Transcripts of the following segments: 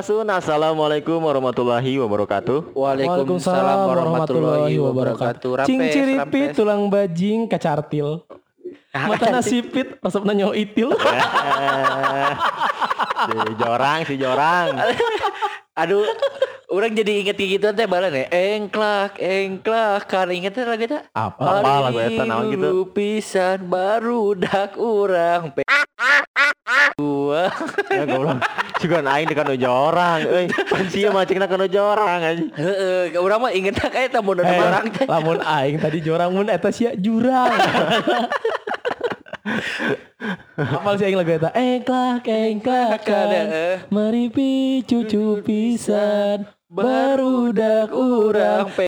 Assalamualaikum warahmatullahi wabarakatuh. Waalaikumsalam warahmatullahi wabarakatuh. Rampes, Cing ciripit rampes. tulang bajing kacartil. Mata nasipit resep nanyo itil. si jorang, si jorang. Aduh, orang jadi inget gitu teh balan ya. Engklak, engklak, kan inget teh lagu teh. Apa? Apa lagu eta naon gitu? Pisan baru dak urang. Pe- Gua. Ya goblok. Juga aing dekat nu jorang. Euy, pan sia macingna kana jorang anjing. Heeh, urang mah inget kayak tamu Eh, orang teh. lamun aing tadi jorang mun eta sia jurang. Apal sih aing lagu eta? Engklak, engklak, Heeh. Meripi cucu pisan barudak urang Pe-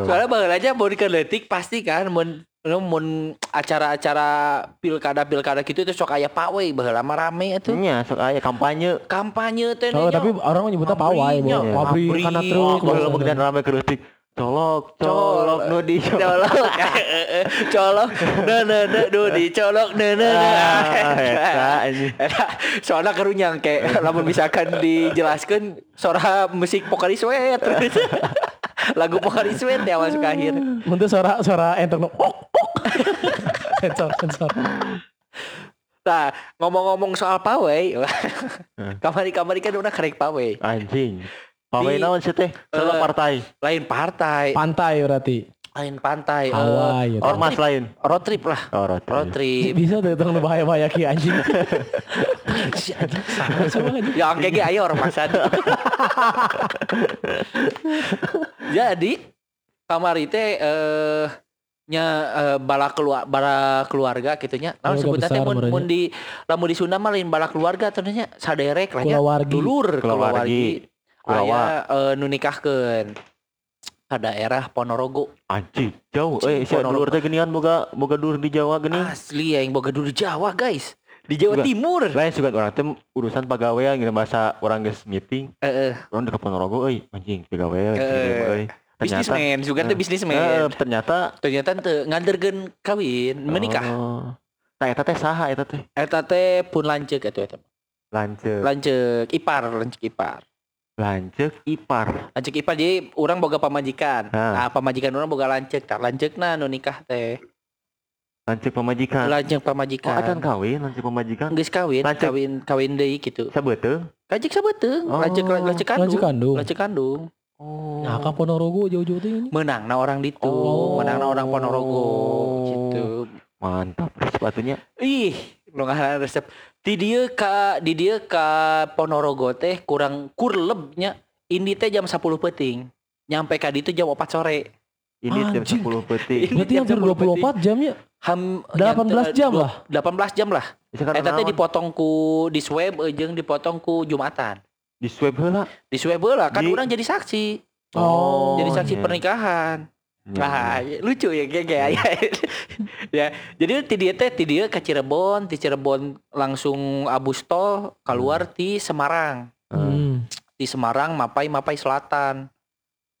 Soalnya bang aja mau dikeletik pasti kan mun mun acara-acara pilkada pilkada gitu itu sok aya pawe baheula mah rame itu Nya sok aya kampanye. kampanye teh Oh, tapi orang menyebutnya pawai. Pabrik pabrik. karena truk. kalau kemudian rame kritik. Colok, colok, nu di colok colok nah nah nah duh di colok nah Ah, soalnya kerunyang kayak lamun misalkan dijelaskan suara musik Pokari Sweat lagu Pokari Sweat ya masuk akhir Untuk suara suara enter no. Ok, ok. sensor sensor. Nah, ngomong-ngomong soal pawai, kamari-kamari kan udah kerek pawai. Anjing. Pawai naon sih teh? Salah partai. Lain partai, Pantai berarti. lain pantai. Hawaii, gitu. road Ormas trip. lain. Road trip lah. Oh, road trip. Road trip. Bisa tuh tong bahaya bahaya ki anjing. Ya oke ge ayo ormasan. Jadi kamari teh eh nya eh, bala keluar bala keluarga gitunya. Naon Keluarga sebutannya besar mun mun di lamun di Sunda mah lain bala keluarga teh nya saderek lah nya. Kulawargi. Dulur keluargi. Aya eh, nu nikahkeun ka daerah Ponorogo. Anjing, jauh. Eh, sia dulur teh geuningan boga boga dulur di Jawa geuning. Asli yang boga dulu Jawa, guys. Di Jawa Juga. Timur. Lain suka orang teh urusan pagawean gitu bahasa orang geus meeting. Heeh. Orang dekat Ponorogo euy, anjing Eh, euy. Ternyata Bisnismen, juga teh Eh, bisnismen. eh, ternyata Ternyata teu nganderkeun kawin, menikah. Oh. Nah, eta teh saha eta teh? Eta teh pun lanceuk eta eta. Lanceuk. Lanceuk ipar, lanceuk ipar. Lanceuk ipar. Lanceuk ipar jadi urang boga pamajikan. Ah. Nah, pamajikan urang boga lanceuk, tah lanceukna nu nikah teh. Lanceuk pamajikan. Lanceuk Oh, pamajikan. acan kawin lanceuk pamajikan. Geus kawin, Lanceuk. kawin kawin deui gitu. Sabeuteung. Lanceuk sabeuteung, Oh, lanceuk lanceuk kandung. Lanceuk kandung. Lanceuk kandung. Oh. Nah, ka Ponorogo jauh-jauh tuh ini. Menangna orang ditu, Oh. menangna orang Ponorogo gitu. Mantap sepatunya. Ih, lu ngaran resep. Di dieu ka di dieu ka Ponorogo teh kurang kurlebnya. Ini teh jam 10 peting. Nyampe ka ditu jam 4 sore. Ini jam Anjing. 10 peting. Ini Berarti jam hampir 10 peting. 24 jam ya. Ham 18 jam lah. 18 jam lah. Eta teh dipotong ku di swab eh, jeung dipotong ku Jumatan. di swab heula. Di swab heula kan Di- orang jadi saksi. Oh, jadi saksi iya. pernikahan. Iya. lucu ya kayak kayak ya. Jadi ti dieu teh ti dieu ka Cirebon, ti Cirebon langsung abus tol keluar ti Semarang. Hmm. Di Semarang Mapai Mapai Selatan.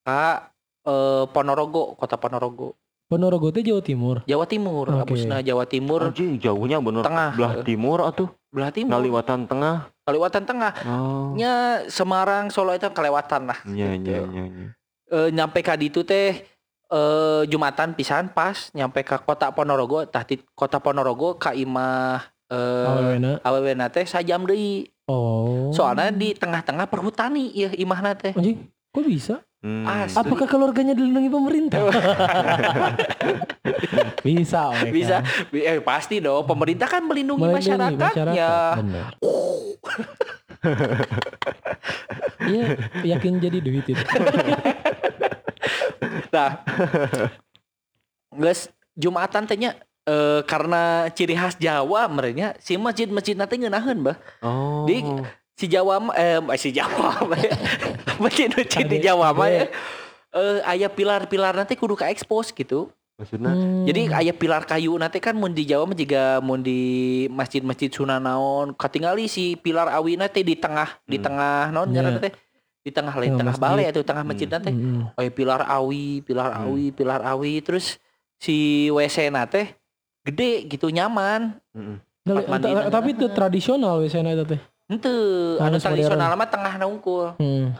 Ka eh, Ponorogo, kota Ponorogo. Ponorogo teh Jawa Timur. Jawa Timur, Oke. abusna Jawa Timur, Anjing jauhnya bener Tengah. belah timur atuh. belah timur, Ngaliwatan tengah. kelewatan tengah. Oh. Nya Semarang Solo itu kelewatan lah. Iya gitu. iya iya. iya. Eh, nyampe ka ditu teh eh Jumatan pisan pas nyampe ke kota Ponorogo, tah di kota Ponorogo ka imah eh Awewena. teh sajam deui. Oh. Soalnya di tengah-tengah perhutani ya imahna teh. anjing, kok bisa? Hmm. Asli. Apakah keluarganya dilindungi pemerintah? bisa, Omeka. Bisa, Bi- eh, pasti dong. Pemerintah kan melindungi, Melindungi masyarakatnya. Bener. Iya, yakin jadi duit itu. Nah, guys, Jumatan tehnya eh, karena ciri khas Jawa merenya si masjid-masjid nanti ngeunaheun bah. Oh. Di si Jawa eh eh, si Jawa mah ya. masjid-masjid di Jawa mah ya. Eh aya pilar-pilar nanti kudu ka expose gitu. maksudnya Hmm. Jadi aya pilar kayu nanti kan mun di Jawa mah juga mun di masjid-masjid Sunan naon katingali si pilar awi nanti di tengah di Hmm. tengah naon Iya. ngaranna teh di tengah lain Tengah balai atau tengah masjid nanti Hmm. oh pilar awi pilar Hmm. awi pilar awi terus si WC nate gede gitu nyaman Mm-mm. Nah, tapi itu tradisional biasanya itu teh. ente Anu tradisional mah tengah naungkul Hmm.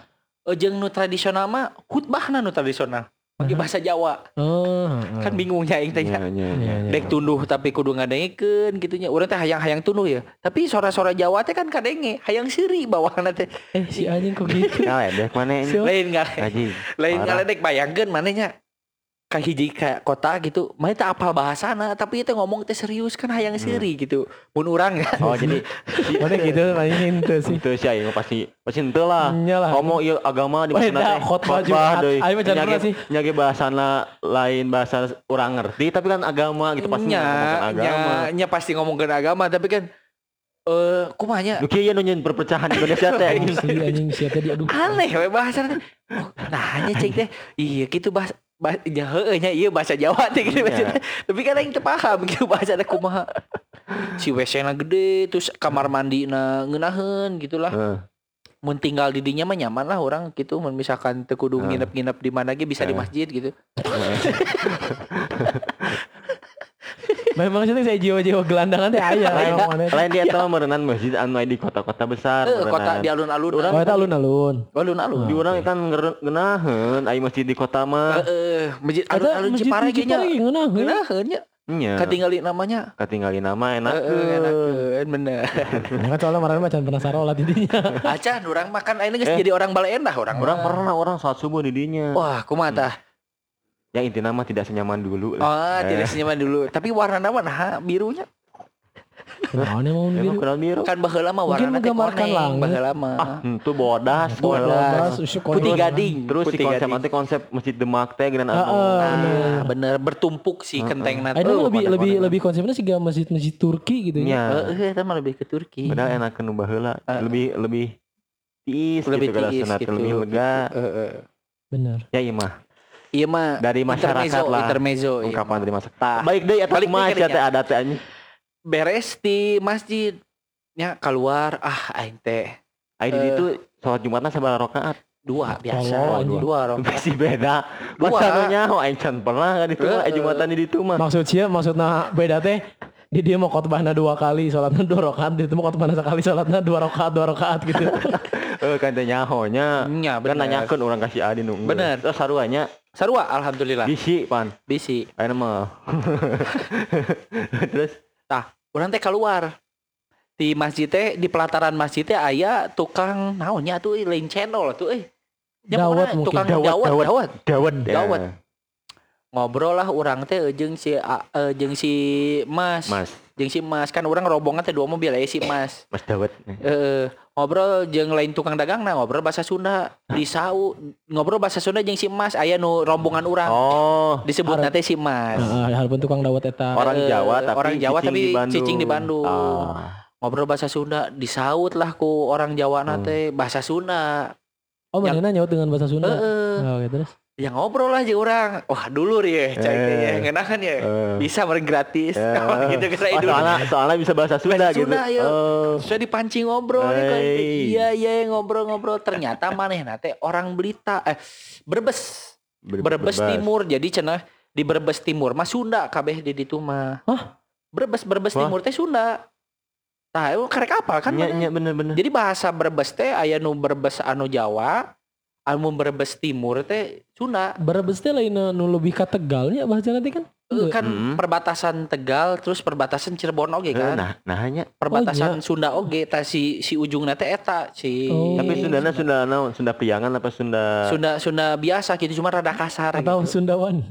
jeung nu tradisional mah khutbahna nu tradisional pakai Aha. bahasa Jawa Oh, kan bingungnya aing teh nya. Iya, iya, iya. dek tunduh tapi kudu ngadengkeun gitu nya urang teh hayang-hayang tunduh ya tapi sora-sora Jawa teh kan kadenge hayang seuri bawahna teh Eh si anjing kok gitu. Ngaledek mana ini? Lain Ngaji. lain ngaledek bayangkeun manehnya ka hiji ka kota gitu mana teh apal bahasana tapi itu ngomong teh serius kan hayang seuri gitu mun urang ya Oh jadi Mana gitu anjing itu sih. itu sih aing pasti pasti henteu lah. Nya lah. Ngomong ieu agama di Wah, mana dah, khotbah Jumat. deui. Aing mah pernah sih. Nyage bahasana lain bahasa orang ngerti tapi kan agama gitu pasti nya, agama. nya, nya pasti ngomongkeun agama tapi kan eh kumanya Lu kieu nu nyeun perpecahan Indonesia teh. Anjing si tadi aduh. aneh we bahasa teh. Oh, nah hanya cek teh iya gitu bahasa ya nya iya bahasa Jawa gitu Iya. Tapi kan paham gitu bahasa kumaha. Si WC gede terus kamar mandi na ngeunaheun gitulah. Heeh. Mun tinggal di dinya mah nyaman lah orang gitu mun misalkan Heeh. nginep-nginep di mana ge bisa di masjid gitu. Memang sih saya jiwa-jiwa gelandangan teh aya Lain, emang mana. lain dia tahu merenang masjid anu di kota-kota besar. Eh kota di alun-alun. Urang Oh, eta alun-alun. alun-alun. di orang kan ngeunaheun aya masjid di kota mah. Heeh, masjid Eta alun-alun masjid Cipare di ge nya. Ngeunaheun. Nya. Nya. Katinggali namanya. Katinggali nama enak. Heeh, enakeun bener. Ya kan soalnya kemarin macan pernah sarolat di dinya. Acan orang makan geus Eh. jadi orang Baleendah orang. Orang mah. pernah orang saat subuh di dinya. Wah, kumaha tah? Yang inti nama tidak senyaman dulu. Oh, Eh. tidak senyaman dulu. Tapi warna nama nah birunya. Kenapa nih mau biru? kenal biru. Kan baheula mah Mungkin warna teh menggambarkan koneng, baheula mah. Ah, itu bodas. Bodas. Putih gading. Terus si Putih konsep gading. nanti konsep masjid Demak teh geuna Heeh. Nah, bener bertumpuk sih Heeh. kentengna. Ini tuh. lebih konek-konek. lebih lebih konsepnya sih gak masjid-masjid Turki gitu ya. Nya. Heeh, eta mah lebih ke Turki. Padahal enak nu baheula. Lebih lebih tiis Lebih gitu kada tiis gitu. lebih lega. Heeh. Bener. Ya iya mah. Iya mah Dari masyarakat intermezzo, lah. intermezzo. iya Ungkapan mah. dari masyarakat. Tah. Baik deh eta Balik kayaknya. teh adat teh anjing. Beres di masjid. Ya keluar ah aing teh di Eh. ditu salat Jumatna sabaraha rakaat. dua biasa. Tolol, anjing. dua orang. Pasti beda. Dua. Masa nu nyaho aing can pernah kan itu mah aya Jumatan di ditu mah. Maksud sia maksudnya beda teh di dia mau khotbahna dua kali, sholatnya dua rakaat, di itu mau khotbahna sekali, sholatnya dua rakaat, dua rakaat gitu. Eh kan teh nyaho nya. Nya Kan bener. nanyakeun urang kasih adi nu. Bener. Terus saruanya Sarua alhamdulillah. bisi pan. Bisi. Ayeuna mah. Terus Tah, orang teh keluar. Di masjid teh, di pelataran masjid teh aya tukang naonnya tuh lain channel tuh eh. Pokokna mungkin. tukang Dawet, dawet, dawet. dawet. dawet Dawet. ya. Ngobrol lah orang teh eh, jeung si eh, jeung si Mas. Mas, Jeung si Mas kan orang rombongan teh dua mobil aya si Mas. Mas Dawet. Eh ngobrol jeung lain tukang dagang nah ngobrol bahasa Sunda di sau ngobrol bahasa Sunda jeung si Mas aya nu rombongan urang Oh, disebut nanti si Mas. Heeh, walaupun tukang dawet eta. orang Eh, Jawa tapi orang Jawa cicing tapi di Bandung. cicing di Bandung. Ah. ngobrol bahasa Sunda disaut lah ku orang Jawa Hmm. nate bahasa Sunda Oh, mana nyaut dengan bahasa Sunda. Heeh. Oh, gitu terus. Yang ngobrol aja orang wah dulur ya cai Eh. ya ngenahan ya Eh. bisa meren gratis Eh. gitu Oh, dulu soalnya, soalnya bisa bahasa Sunda gitu. Sunda, iya. Oh. saya dipancing ngobrol kan. Hey. iya iya ngobrol-ngobrol ternyata maneh nate orang Belita eh Brebes Ber- Brebes. Timur jadi cenah di Brebes Timur mah Sunda kabeh di ditu mah Hah? Brebes Brebes Wah. Timur teh Sunda Tah, emang karek apa kan nya bener-bener. Jadi bahasa Brebes teh aya nu Brebes anu Jawa, anu Brebes Timur teh Sunda. Brebes teh lain nu lebih ka Tegalnya bahasa nanti kan. Eh, kan Hmm. perbatasan Tegal terus perbatasan Cirebon oge Eh, kan. Nah, nah hanya. perbatasan Sunda oge ta si si ujungna teh eta si Oh. Tapi Sundana Sunda naon? Sunda Priangan apa Sunda? Sunda Sunda biasa gitu cuma rada kasar Atau gitu. Sundawan.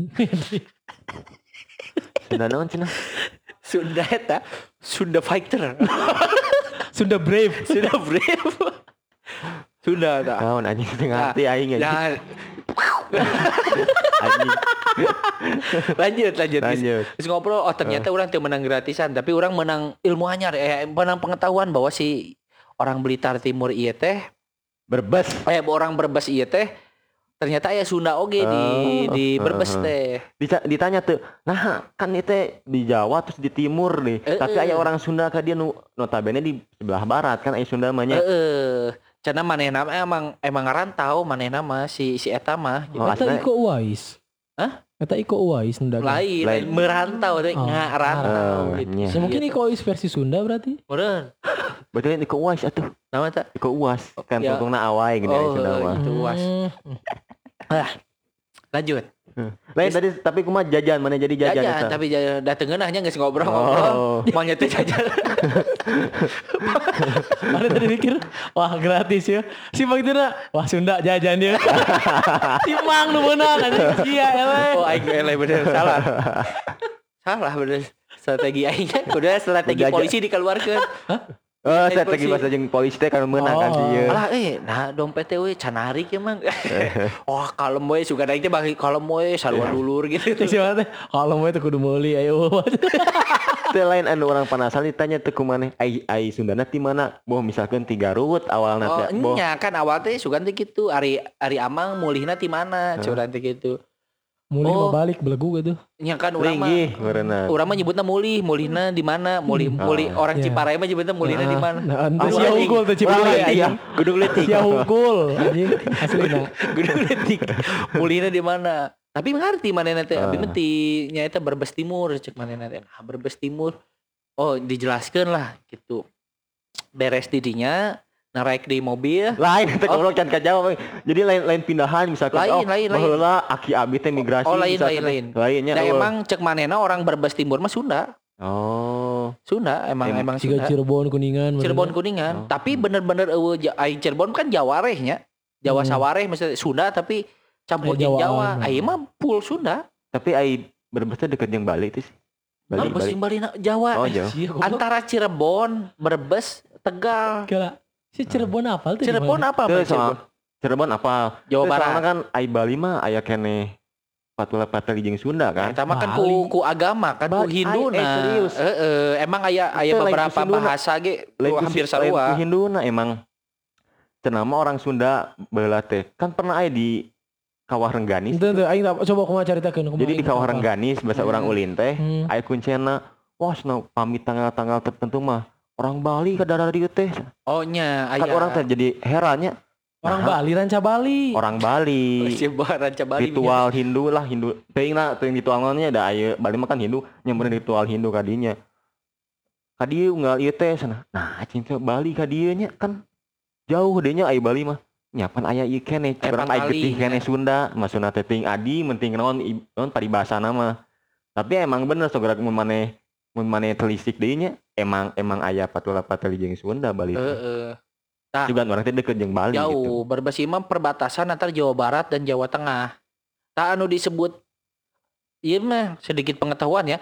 Sunda naon cenah? Sunda eta Sunda fighter. Sunda Brave. Sunda brave. Sunda tah. Naon anjing teu ngarti aing anjing. Ya, Anjing. lanjut lanjut. Lanjut. Terus ngobrol, oh ternyata orang tuh menang gratisan, tapi orang menang ilmu anyar, eh menang pengetahuan bahwa si orang Blitar Timur iya teh, Berbes. eh orang Brebes iya teh, ternyata ya Sunda oge di Oh, di Brebes heeh. teh. Dica- ditanya tuh nah kan itu di Jawa terus di timur nih Eh, tapi eh. aya orang Sunda ka dia nu notabene di sebelah barat kan aya Sunda mah nya Heeh. Karena manehna mah emang emang ngarantau manehna mah si si eta mah Oh, Eta asli. Iko Uwais. Hah? Eta Iko Uwais ndak. lain, Lain. lain merantau teh Oh, ngarantau oh, gitu. nya. Ya, mungkin Iko Uwais versi Sunda berarti. Meureun. betul Iko Uwas atuh Nama tak? Iko Uwas kan Ya. tungtungna awai gini Oh, oh, Sunda mah Itu Uwas. Hmm. Lanjut. Lain tadi tapi kumaha jajan mana jadi jajan, Jajan, eta? tapi jajan datengin hanya nggak ngobrol-ngobrol. Oh. Teh jajan. Mana tadi mikir, wah gratis ya. Si Bang Tuna, wah Sunda jajan dia. si Mang nu meunang anjing sia ele. oh, aing eleh bener salah. salah bener. Strategi aingnya kudu strategi polisi dikeluarkan. Oh Eh, saya lagi polisi. bahasa jeung polisi teh kan meunang kan Oh. sih Alah eh nah dompet teh we canarik ya mang. Wah kalem we suka aing teh bagi kalem we sarua dulur gitu. Si mana teh? Kalau mau itu kudu meuli ayo. teh lain anu orang penasaran ditanya teh kumaneh ai ai Sundana ti mana boh misalkan tiga rut awalna Oh, teh boh nya kan awal teh sugan teh gitu Ari Ari Amang mulihna ti mana curang teh gitu. Muli Oh. mah balik belagu gitu. Nya kan urang mah meureunna Urang mah nyebutna mulih, mulihna di mana? Mulih, mulih orang Iya. Ciparai mah nyebutnya mulihna di mana? Nah, Ah, sia unggul Urang Ciparai ya kudu leutik Sia unggul anjing aslina. Gudang letik. mulihna di mana? Tapi ngerti mana nanti Ah. abi menti nya eta Brebes Timur cek mana nanti. Nah, Brebes Timur. Oh, dijelaskan lah gitu. Beres didinya naik di mobil. lain teh Oh. goblok can ka Jawa we. jadi lain lain pindahan misalkan Lain, oh lain, lain. baheula aki abi teh migrasi Oh, lain, misalkan lain, lain. lainnya Nah, oh. emang cek manena orang Brebes Timur mah Sunda. oh Sunda emang Em- emang Sunda. Cirebon Kuningan. Cirebon bener. Kuningan. Oh. Tapi bener-bener eueuh aing Cirebon kan Jawarehnya. Jawa Hmm. Sawareh maksudnya Sunda tapi campur Jawaan. Jawa. Aing mah full Sunda. tapi ai berbes deket jeung Bali teh sih Ah, Bali Bali, Bali Bali Jawa. oh goblok. Antara Cirebon, Brebes, Tegal. Kira si Cirebon apa tuh? Cirebon apa? Cirebon? soal Cirebon apa Jawa Teu Barat. kan ai Bali mah aya keneh patula patali jeung Sunda kan Eta mah kan ku, ku agama kan ku Hindu ay, eh, serius. emang aya aya beberapa bahasa ge hampir lain ku sarua. Hinduna emang cenama orang Sunda baheula teh kan pernah aya di Kawah Rengganis Itu tuh aing coba kumaha caritakeun kumaha jadi di Kawah. Rengganis bahasa Hmm. orang ulin teh Hmm. aya kuncena wah pamit tanggal-tanggal tertentu mah orang Bali ke daerah dieu teh. Oh nya kan orang teh jadi herannya Orang Nah, Bali ranca Bali. orang Oh, Bali Siapa ranca Bali. ritual Hindu lah Hindu. Teuing lah teuing ritual nya ada aya Bali mah kan Hindu nyamperin ritual Hindu kadinya kadieu unggal ieu teh sana. Nah cing Bali kadieu nya kan jauh deh nya aya Bali mah. Nyapan aya ieu keneh urang aya getih keneh. Sunda. Maksudna teh teuing adi menting naon naon paribasana mah tapi emang bener so gerak mun maneh mun maneh telisik deui nya emang emang aya patula patali jeung Sunda Bali. Heeh. Tah. juga orang teh deket jeung Bali gitu Jauh, Brebes imam perbatasan antara Jawa Barat dan Jawa Tengah. Tak anu disebut Iya mah sedikit pengetahuan ya.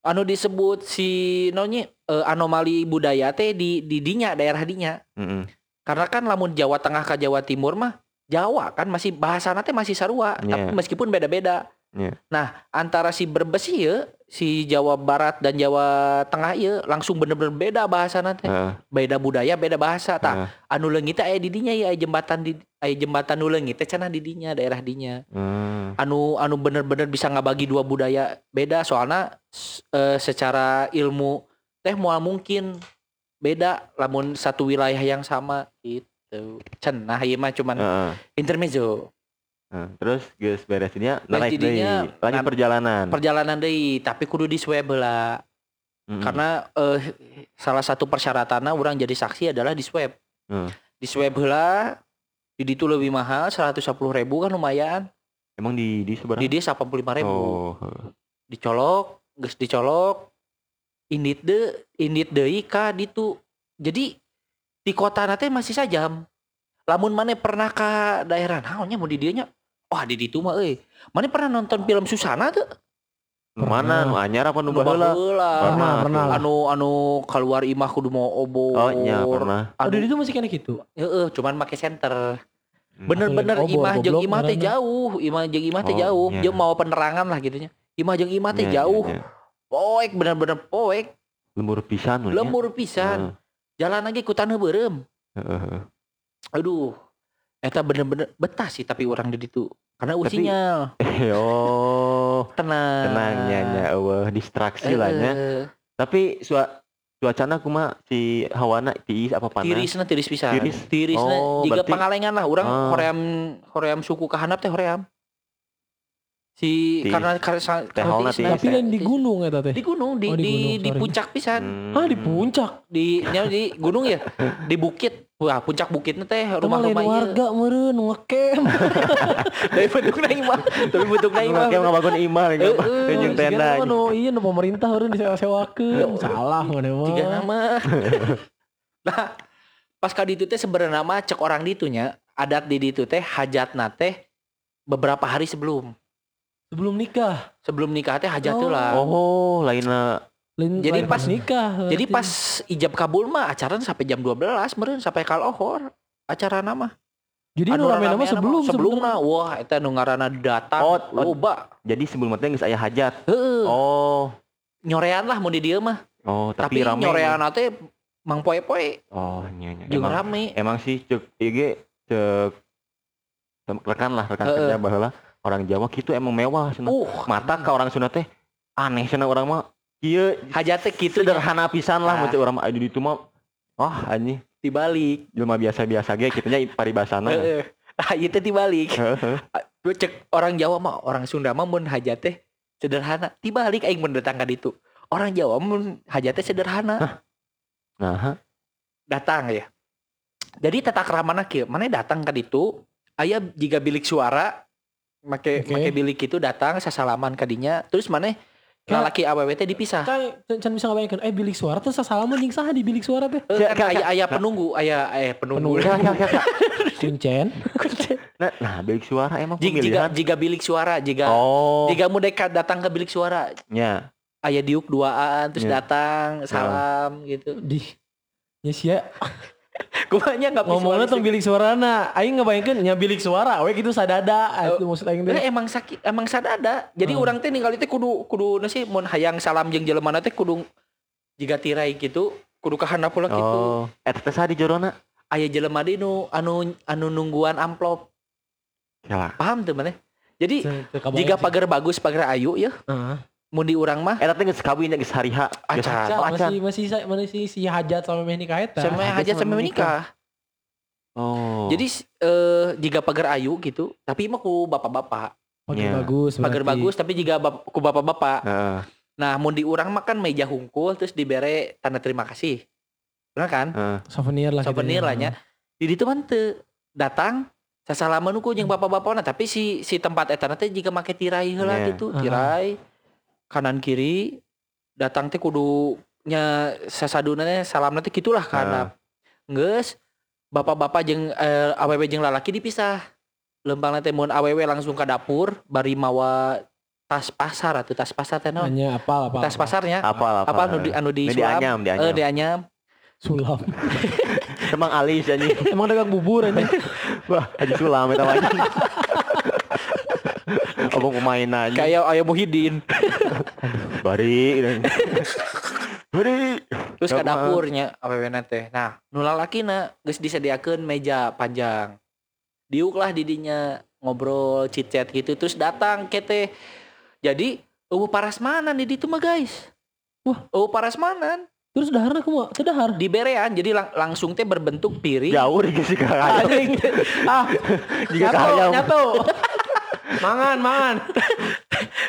Anu disebut si nonyi eh, anomali budaya teh di di dinya daerah dinya. Heeh. Karena kan lamun Jawa Tengah ke Jawa Timur mah Jawa kan masih bahasa teh masih sarua, Iya. tapi meskipun beda-beda. Iya. Nah, antara si Brebes ieu, si Jawa Barat dan Jawa Tengah ieu langsung bener-bener beda bahasa teh. Heeh, Beda budaya, beda bahasa. Tah, heeh. anu leungit aya di dinya ya jembatan di aya jembatan nu leungit teh cenah di dinya daerah dinya. Hmm. Anu anu bener-bener bisa ngabagi dua budaya beda soalnya eh, secara ilmu teh moal mungkin beda lamun satu wilayah yang sama gitu. Cenah ieu mah cuman Heeh. intermezzo. Nah, terus geus beres dia Beres naik deui lanjut perjalanan Perjalanan deui tapi kudu di swab heula. Mm-mm. Karena eh, salah satu persyaratannya orang jadi saksi adalah di swab. Hmm. Di swab heula di ditu lebih mahal 110 ribu kan lumayan. emang di di seberapa Di dia 85 ribu. oh. Dicolok, geus dicolok. Indit de, indit deui ka ditu. Jadi di kota nate masih sajam. Lamun mana pernah ke daerah naonnya mau di dianya? Wah di ditu mah euy. Mana pernah nonton film Susana tuh? Mana nu anyar apa nu baheula? baheula. Pernah, pernah. Anu anu keluar imah kudu mau obor. Oh nya pernah. Aduh Anu, itu masih kena gitu. heeh, cuman make center. Hmm. Bener-bener imah jeung imah teh ngaranna. jauh, imah jeung imah teh Oh, jauh. iya. Jeung mau penerangan lah gitunya. Imah jeung imah teh Nya, nya, jauh. Poek bener-bener poek, Lembur pisan lembur pisan. Jalan lagi ku taneuh beureum. Heeh, heeh. Aduh. Eta bener-bener betah sih tapi orang di ditu. Karena usinya oh, tenang. tenangnya nya eueuh distraksi lah nya. Tapi sua cuacana kumaha si hawana tiis apa panas? tirisna tiris pisan. Tiris? Tirisna Oh, jika berarti- pangalengan lah orang Ah. hoream hoream suku kahanap teh hoream. Si Di- karena karena holna tirisna- Tapi Bisa. lain di gunung eta teh. di gunung di Oh, di di, gunung, di sorry. puncak pisan. Hmm. Ah di puncak. Di nya di gunung ya, di bukit. Wah, puncak bukitnya teh rumah-rumah ieu. warga meureun ngecamp. Dari bentukna imah. Dari bentukna imah. Kayak ngabangun imah Eh, gitu. eh, Tunjuk tenda. Mah nu iya nu pemerintah meureun disewa-sewakeun. Salah mana mah. Tiga nama. nah, pas ka ditu teh sebenarnya mah cek orang ditunya adat di ditu teh hajatna teh beberapa hari sebelum. Sebelum nikah. Sebelum nikah teh hajat Oh. lah. Oh, lainnya Lain, Jadi lain pas- nikah. Jadi pas ijab kabul mah acara sampai jam 12 meureun sampai kalohor acara nama. Jadi nu rame nama sebelum sebelumna wah eta nu ngaranna datang Oh, oh. loba. jadi sebelum teh geus aya hajat. Heeh. Oh. Nyorean lah mun di dieu mah. Oh, Tapi, tapi, rame. nyorean teh mang poe-poe Oh, nya nya. jeung Emang, rame. emang sih cek IG cek rekan lah rekan kerja baheula orang Jawa gitu emang mewah cenah. Uh, Mata ka orang Sunda teh aneh cenah orang mah ieu hajat teh kitu nya sederhana pisan lah Ah. mun cek urang mah wah anjing dibalik. jelema biasa-biasa ge kitu nya paribasana. Heeh. Ah, teh dibalik. Heeh. Lu cek orang Jawa mah orang Sunda mah mun hajat teh sederhana. Dibalik aing mun datang ka ditu. Orang Jawa mun hajat teh sederhana. Nah, Datang ya. Jadi tata keramana kieu, mana datang ka ditu, aya jika bilik suara make Oke. make bilik itu datang sasalaman kadinya terus mana lalaki awewe teh dipisah. Kan can bisa ngabayangkeun eh bilik suara teh sasalaman jeung saha di bilik suara teh? Eh, Ka- kan ka- aya aya penunggu, aya eh penunggu. Penunggu. ya, ya, ya, ya. Kuncen. Nah, nah, bilik suara emang Jika, jika, pemilihan. jika bilik suara, jika Oh, jika mudeka datang ke bilik suara, nya. aya diuk duaan terus Iya. datang salam gitu. Di Ya sia Kumanya enggak ngomongna tong bilik suarana. Aing ngabayangkeun nya bilik suara we kitu sadada. Itu maksud aing teh. Eh, emang sakit, emang sadada. Jadi Hmm. orang teh ningali teh kudu kudu nasi mun hayang salam jeung jelema teh kudu jika tirai gitu, kudu ka handap pula gitu. Oh, eta teh di jorona? Aya jelema di nu anu anu nungguan amplop. Ya. Paham tuh mana? Jadi jika pagar bagus, pagar ayu ya, di urang mah Eta teh geus kawin geus hari H. Geus Acan. acan. masih masih masih si hajat sama meh nikah eta. sama hajat hajat sama menikah. Oh. Jadi eh jika pagar ayu gitu, tapi mah ku bapak-bapak. Pagar Iya. bagus. Pagar berarti. bagus tapi jika bap- ku bapak-bapak. Heeh. Nah, mun di urang mah kan meja hungkul terus dibere tanda terima kasih. Benar kan? heeh. Souvenir lah. Souvenir lah nya. Di ditu mah teu datang sasalaman ku jeung bapak-bapakna tapi si si tempat eta teh jika make tirai heula Iya. gitu, tirai kanan kiri datang teh kudu nya sasaduna teh salamna teh gitulah kana. Geus bapak-bapak jeung eh, awewe jeung lalaki dipisah. Lempang teh mun awewe langsung ke dapur bari mawa tas pasar atau tas pasar teh naon? Hanya apal apa? Tas pasarnya. Apal apal. Apa anu di anu di Ini sulam? dianyam, Eh, dianyam. dianyam. Sulam. Emang alis anjing. Emang dagang bubur aja. Wah, Haji Sulam eta mah anjing. Obong pemain aja. Kayak ayam Muhyiddin. Bari. gitu. Bari. Terus ke dapurnya awewe teh. Nah, nu lalakina geus disediakeun meja panjang. Diuk lah didinya ngobrol chit-chat gitu terus datang kete. Jadi eueuh parasmanan di ditu mah guys. Wah, eueuh parasmanan Terus daharna kumaha? Teu dahar. di berean jadi lang- langsung teh berbentuk piring. Jauh di sih ah, Jika nyatu, kaya. Mangan, mangan.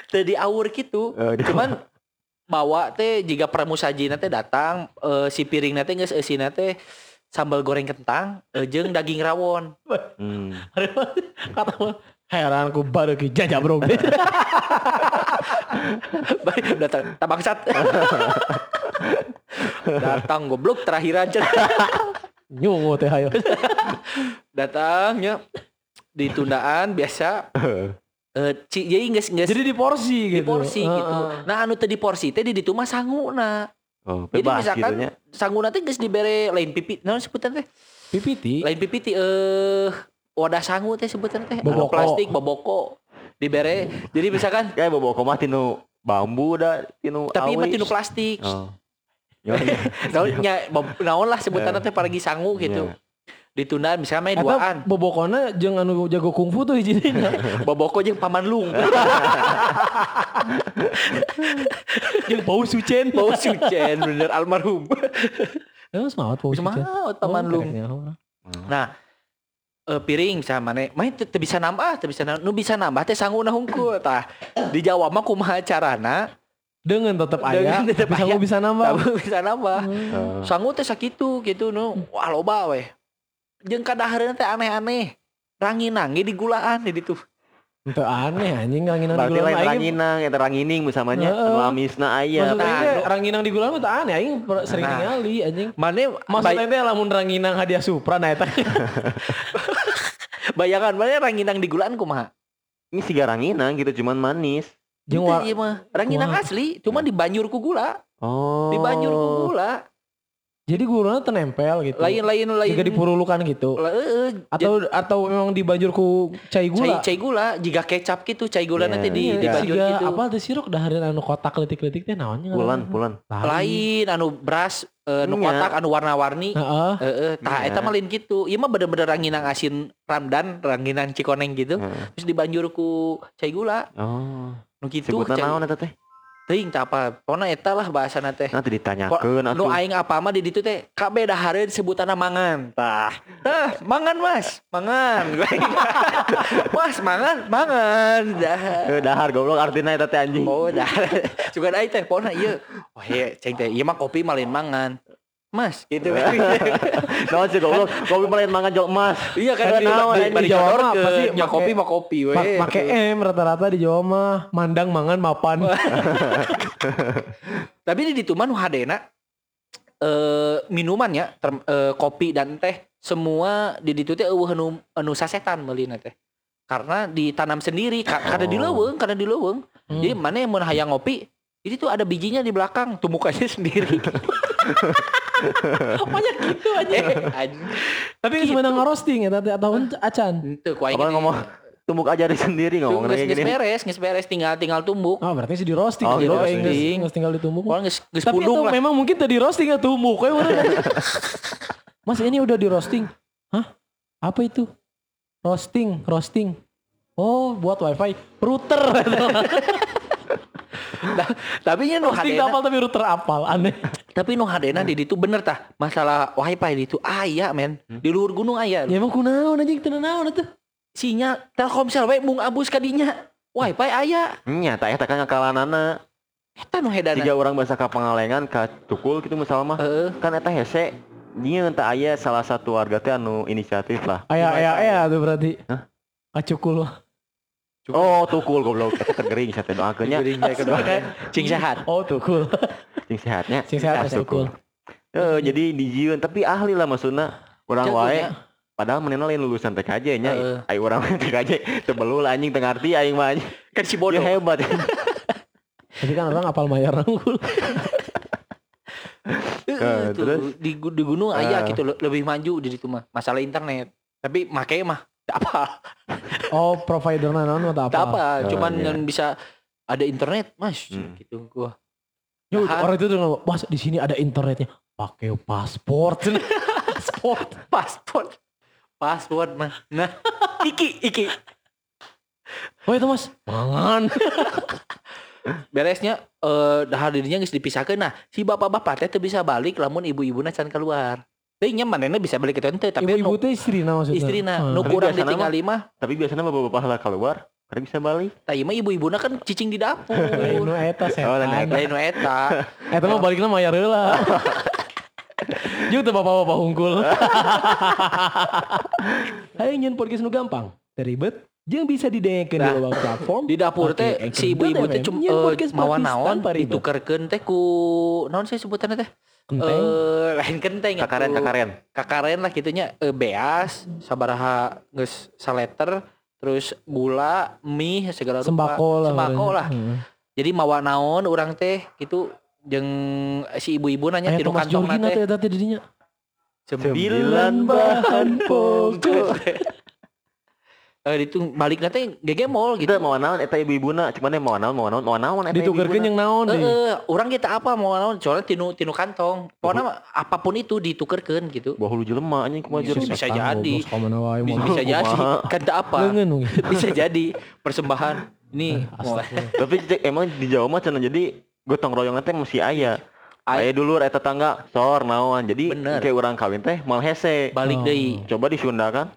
Teu diaur gitu. Eh, Cuman bawa teh jika pramusajina teh datang eh, si piring teh geus eusina teh sambal goreng kentang eh, jeung daging rawon. Hmm. Kata heran ku baru ki jajak bro. Baik, datang tak bangsat. datang goblok terakhiran cenah. Nyungu teh hayo. Datangnya ditundaan biasa Eh, ci, jadi nggak nggak Jadi di porsi di gitu. porsi Heeh. gitu. Nah anu tadi porsi teh di ditu mah sanguna. Oh, Jadi bebas misalkan gitu nya. sanguna teh geus dibere lain pipi, naon sebutan teh? PPT. Lain pipi ti eh wadah sangu teh sebutan teh. Anu Boboko. plastik boboko dibere. Jadi misalkan Kayak bawa koma tinu bambu dah tinu tapi mah tinu plastik. Oh. Ya, ya. Naon nya naon lah sebutan teh paragi sangu gitu. Iya. Ditunda misalnya main duaan. bobokona jeung anu jago kungfu tuh hijina. Boboko jeung paman lung. jeung Pau Sucen. Bau sucen bener almarhum. Ya semangat Pau Sucen. Semangat paman Oh, lung. ya. Nah, eh, piring sama mana main teu bisa nambah teu bisa nambah nu bisa nambah teh sanguna hungkul tah di Jawa mah kumaha carana Dengan tetap aya, Dengan tetep bisa aya. bisa nambah. Bisa nambah Oh. sangu teh sakitu gitu nu wah loba weh jeung kadahareun teh aneh-aneh ranginang di gulaan di ditu Itu aneh anjing ranginang di Berarti gulang lain mah aing. ranginang, eta rangining misalnya Heeh. anu amisna aya. Maksudnya ranginang di gulang mah teu aneh aing sering Nah. ningali anjing. mana Maksudnya teh lamun ranginang hadiah Supra nah eta. bayangan mana ranginang di gulaan kumaha Ini siga ranginang gitu cuman manis. Jeung mah ranginang asli cuma dibanjur ku gula Oh. dibanjur ku gula jadi gulana teu nempel gitu. lain-lain lain Jika dipurulukan gitu. La- heeh, Atau atau memang dibanjur ku cai cai gula. cai gula jika kecap gitu cai gula Iya, nanti di iya. dibanjur Siga gitu apa tuh siruk dahareun anu kotak letik-letik teh naonnya? Pulan, pulan. lain anu beras eh, nu kotak anu warna-warni Heeh. Heeh, tah Iya. eta mah lain gitu. Ieu mah bener-bener ranginang asin ramdan, ranginang cikoneng gitu. Terus dibanjur ku cai gula. Oh. Nu gitu. Sebutan cai- naon eta teh? Tah apa? Pokona eta lah bahasana teh. Nanti ditanyakeun Nu aing apa mah di ditu teh kabeh dahareun sebutanna mangan. Tah. Tah, mangan Mas, mangan. mas, mangan, mangan. Dah. Dahar goblok artina eta teh anjing. Oh, dah. Juga da teh pokona ieu. Oh, iya, ceng teh ieu mah kopi mah lain mangan. Mas, gitu kan. Naon sih goblok? Kopi mah lain mangan jok emas. Iya kan di, di, di, di Jawa mah pasti ya kopi mah kopi we. Ma- make M rata-rata di Jawa mah mandang mangan mapan. Tapi di ditu mah nu hadena eh minuman ya, eh, kopi dan teh semua di ditu teh eueuh anu anu sasetan meulina teh. Karena ditanam sendiri, ka- karena di Oh. leuweung, karena di leuweung. Hmm. Jadi mana yang mau hayang ngopi, jadi tuh ada bijinya di belakang, tumbukannya sendiri. Banyak gitu aja. Anjing. Tapi Gitu. sebenarnya ngerosting ya atau acan. Henteu ku aing Apa ngomong tumbuk aja dari sendiri ngomong kayak gini. beres, geus beres tinggal tinggal tumbuk. Oh berarti sih di roasting. Oh, di di roasting. roasting. Geus tinggal ditumbuk. Pokoknya geus geus Tapi itu lah. memang mungkin tadi roasting atau tumbuk. Kayak mana? Mas ini udah di roasting. Hah? Apa itu? Roasting, roasting. Oh, buat wifi. Router. Tapi nya nu hadena apal tapi router apal. Aneh. Tapi nu hadena di ditu bener tah masalah wifi di ditu aya men di luhur gunung aya Ya emang kunaon anjing teu naon atuh. sinyal Telkomsel we mung abus kadinya wifi aya Nya tak eta kan ngakalanana. eta nu hedana Tiga orang bahasa ka Pangalengan ka Tukul gitu misalnya mah. Heeh. Kan eta hese dia entah aya salah satu warga teh anu inisiatif lah. Aya aya aya tuh berarti. Hah? Acukul. Oh, tukul goblok. Eta tegering doakeunnya. Jadinya kedua cing sehat Oh, tukul. Cing sehatnya. Sing sehat Ya, tukul. Eh, jadi dijieun tapi ahli lah maksudna. Urang wae padahal menena lain lulusan TKJ nya. Heeh. Ai urang TKJ teu belul anjing teu ngarti aing mah anjing. kan si bodoh hebat. Tapi kan orang apal mayar unggul. Heeh, Eh, terus? di, di gunung aya Eh. gitu le- lebih maju di situ mah masalah internet tapi make mah apa Oh, provider naon atau apa? tak apa Oh, cuman iya. yang bisa ada internet mas Hmm. gitu gua Yuk, Tahan. orang itu tuh Mas di sini ada internetnya. Pakai paspor. paspor. paspor paspor mah nah iki iki Oh itu mas. Mangan. beresnya eh dahar dirinya geus dipisahkeun nah si bapak-bapak teh bisa balik lamun ibu-ibuna can keluar Teuing nya manehna bisa balik ke teu tapi Ibu-ibu nu teh istrina maksudnya. istrina Hmm. nu Tapi kurang biasana ditinggal mah Tapi biasanya bapak-bapak lah keluar, kada bisa balik. tah ieu mah ibu-ibuna kan cicing di dapur Lain nu eta Oh, lain setan. eta. lain nu eta Eta mah baliknya mayar heula. Jeung teu bapak-bapak hungkul. Hayu nyeun podcast nu gampang, teu ribet, jeung bisa didengarkeun di Nah, lewat platform. di dapur teh si ibu-ibu teh cuma podcast mawa naon ditukerkeun teh ku naon sih sebutannya teh Kenteng. eh lain kenteng atuh. Kakaren kakaren. kakaren lah gitunya eh, beas sabaraha geus saleter terus gula mie segala rupa Sembako lah. sembako lah Heeh. jadi mawa naon orang teh gitu jeung si ibu-ibu nanya Thomas kantong teh didinya. Sembilan bahan pokok. Eh itu balik nanti GG mall gitu. Kita mau naon eta ibu-ibuna, cuman mau naon mau naon mau naon eta Ditukerkeun yang naon Eh, eh, orang kita apa mau naon soalnya tinu tinu kantong. Pokoknya mah apa pun itu ditukerkeun gitu. Bahu lu jelema anjing kumaha Bisa- jeung. bisa jadi. Bisa, bisa jadi tak apa. Bisa jadi persembahan. Nih, Astagfirullah. Tapi cek, emang di Jawa mah cenah jadi gotong royong teh masih aya. Aya. Aya dulu eta tangga sor naon. Jadi kayak orang kawin teh mal hese. balik Oh. deui. Coba di Sunda kan.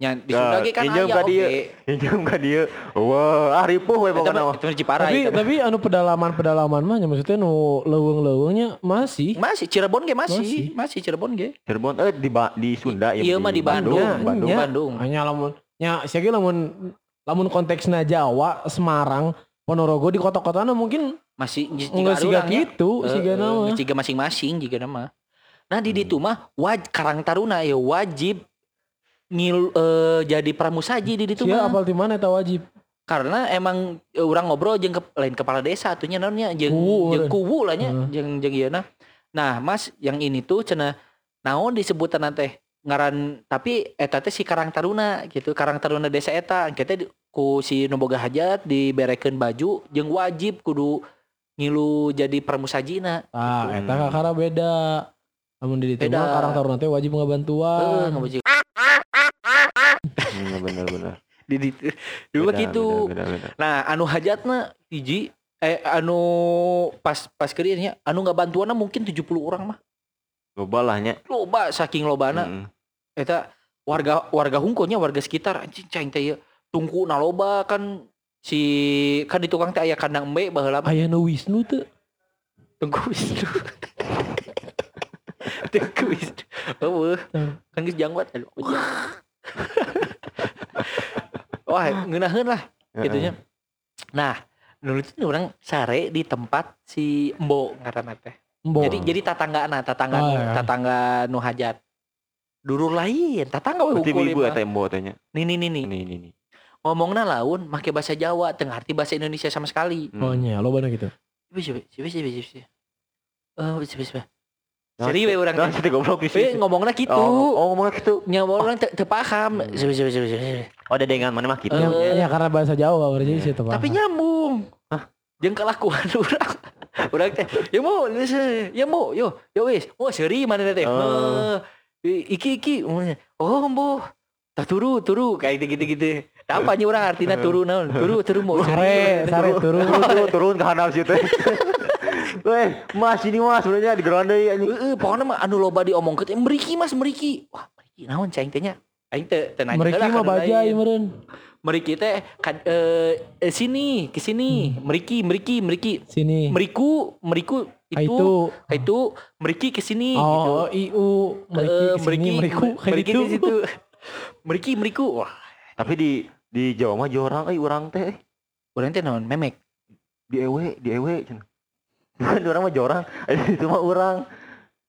Nya di Ya, Sunda ge kan aya ka dieu. oge. Injem ka dieu. Wah, ah ripuh we pokona. mah. Tapi tapi anu pedalaman-pedalaman mah nya maksudnya nu leuweung-leuweungnya masih. masih Cirebon ge masih, Masih. masih Cirebon ge. Cirebon eh di Ba- di Sunda ya. Iya mah di Bandung. Bandung. Bandung. Hanya lamun nya sia ge lamun lamun konteksna Jawa, Semarang, Ponorogo di kota-kotana mungkin Masih enggak siga gitu Eh, siga nama. Ciga masing-masing juga nama. Nah di ditu mah waj Karang Taruna ya wajib ngil eh, jadi pramusaji di ditu Sia mah. apal di mana eta wajib. Karena emang eh, orang ngobrol jeung ke, lain kepala desa atunya naonnya jeung jeung kuwu lah nya Heeh. jeung jeung ieu Nah, Mas yang ini tuh cenah naon disebutan teh ngaran tapi eta teh si Karang Taruna gitu. Karang Taruna desa eta kita ku si nu boga hajat diberekeun baju jeung wajib kudu ngilu jadi pramusajina. Ah, Gitu. eta kakara beda. Lamun di ditu karang taruna teh wajib Heeh, ngabantuan. Iya bener bener. di di dulu gitu. beda. Nah, anu hajatna hiji eh anu pas pas kerjanya anu nggak bantuanna mungkin 70 orang mah. Loba lah nya. Loba saking lobana Heeh. eta warga warga hungkonya warga sekitar anjing cai teh ieu. tungku naloba kan si kan di tukang teh aya kandang embe baheula mah Aya nu Wisnu teu. tungku Wisnu. tungku Wisnu. Hmm. Kan geus jangwat aduh. Wah, ngeunaheun lah gitunya. Nah, dulu itu orang sare di tempat si Embo ngaranna teh. Jadi jadi tatangga nah, tatangga Oh, nu, iya. tatangga nu hajat. Dulu lain, tatangga we hukul ibu eta embo tanya. Nih nih nih nih. Ini ini. Ngomongna laun make bahasa Jawa, teu ngarti bahasa Indonesia sama sekali. Oh nya, lo gitu. Bisa bisa bisa bisa. bisa. Eh, bisa bisa. Seri we urang Nah, kita goblok di We sini. ngomongna kitu. Oh, oh ngomongnya gitu. Nya orang teu teu paham. Oh, ada dengan mana mah gitu. Eh, Ya, ya karena bahasa Jawa berarti sih tepat. Tapi nyambung. Hah? Jeung kelakuan urang. Urang teh, ya mau, ya mau, yo, yo wis. Oh, seri mana teh? Eh, iki iki. Oh, mbo. Tak turu, turu kayak gitu gitu. Apa urang artinya turu naon? Turu, turu mau sare, sare turun. Turun, turun, turun ke handap situ. Weh, mas ini mas sebenarnya di geranda ya ini. Heeh, pokoknya mah anu loba diomongkeun teh meriki Mas, meriki. Wah, meriki naon cai teh nya? Aing teh teu nanya heula mah lain. meureun. Meriki teh eh, eh, sini, ke sini. Meriki, meriki, meriki. Sini. Meriku, meriku Ah, itu, itu. itu meriki ke sini gitu. Oh, IU. Meriki Eh, meriku. meriki gitu. di situ. Meriki, meriku. Wah, Tapi di di Jawa mah jorang euy urang teh urang teh naon memek. di ewe, di ewe cenah. Bukan orang mah jorang, itu mah urang.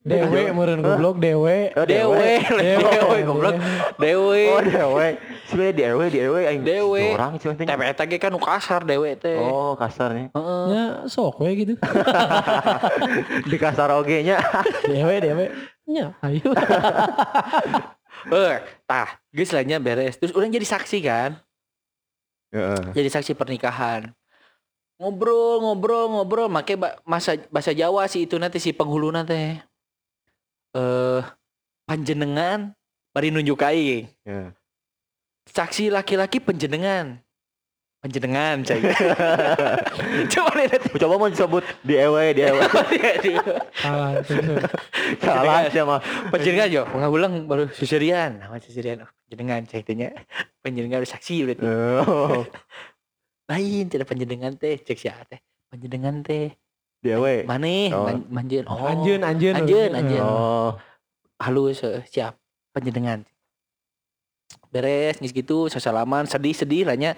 Dewe meureun goblok dewe. Oh, Dewe, dewe, goblok. Dewe. Oh, dewe. Sebenarnya di ewe, di ewe aing Dewe. jorang sih teh. Tapi eta ge kan nu kasar dewe teh. Oh, kasarnya. Heeh. Ya sok we gitu. Di kasar oge nya. Dewe dewe. Nya, ayo. Eh, tah, geus lah nya beres. Terus urang jadi saksi kan? Heeh. Jadi saksi pernikahan. Ngobrol, ngobrol, ngobrol, make ba- masa bahasa Jawa sih itu nanti si penghuluna teh. Eh, panjenengan bari nunjuk aing. Ya. Saksi laki-laki penjenengan. Penjenengan, cai. Coba deh nanti. Coba mau disebut di ewe, di ewe. Ah, itu. Salah sih mah. Penjenengan yo, pengabulang baru susirian. Nama susirian. Oh, penjenengan, cai tanya. Penjenengan saksi berarti. Lain tidak penjenengan teh, cek siapa teh. Penjenengan teh. di ewe. Maneh, Oh. man- manjeun. Oh. Anjeun, anjeun. Anjeun, anjeun. Oh, halus siap penjenengan beres ngis gitu sasalaman sedih-sedih lah nya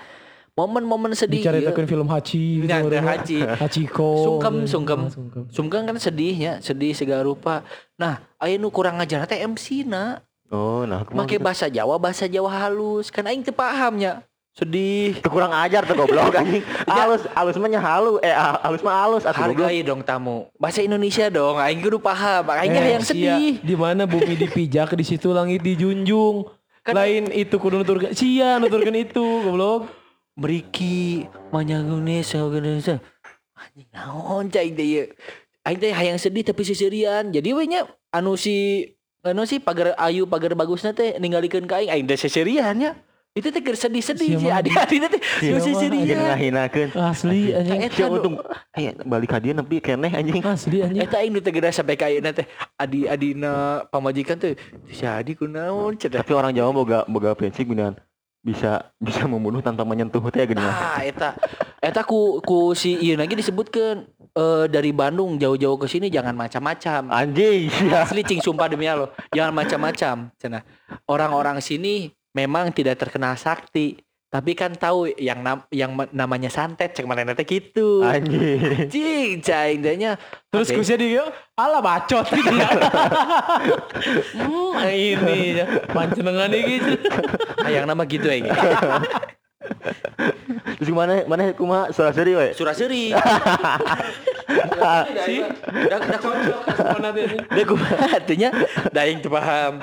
momen-momen sedih Dicaritakeun film Hachi gitu. Nya, teh meureun. haji Hachiko. Sungkem, sungkem. Ah, sungkem. sungkan kan sedihnya sedih segala rupa nah aya nu kurang ngajar teh MC na oh, nah. make gitu? bahasa Jawa bahasa Jawa halus kan aing teu pahamnya sedih Kurang ajar tuh goblok anjing. Halus, halus mah nya halu. Eh ah, halus mah halus atuh goblok. hargai dong tamu bahasa Indonesia dong aing kudu paham aing Eh, yang sia, sedih Di mana bumi dipijak di situ langit dijunjung. Kan- Lain itu kudu nuturkeun sia nuturkeun itu goblok. Meriki manyagune sageuneusa. Anjing naon cai teh ieu. Aing teh hayang sedih tapi seserian. Jadi we nya anu si anu si pagar ayu pagar bagusna teh ninggalikeun ka aing aing teh seserian nya. Itu teh keur sedih-sedih si Sia mah. adik-adik teh geus mah, Aja seserian. ngahinakeun. Asli anjing. Eta nu- untung aya balik ka dieu nepi keneh anjing. Asli anjing. Eta aing nu teh geura sampai ka ayeuna teh adi adina pamajikan teh si adi kunaon cenah. Tapi orang Jawa boga boga prinsip geunan bisa bisa membunuh tanpa menyentuh teh geuning. Ah, eta eta ku ku si ieu lagi disebutkeun eh dari Bandung jauh-jauh ke sini jangan macam-macam. Anjing, sia. Asli cing sumpah demi Allah, jangan macam-macam. Cenah. Orang-orang sini memang tidak terkenal sakti, tapi kan tahu yang nam yang ma- namanya santet cek mana teh gitu. Anjing. Cing, cai. Terus Oke. kusnya dia ala bacot gitu ya. hmm, ini ya. Pancenengan gitu. yang nama gitu ya. Terus gimana mana kumaha soraseri we? Suraseri. Si. Dah dah Mana dia ini? Dah kumaha artinya daing teu paham.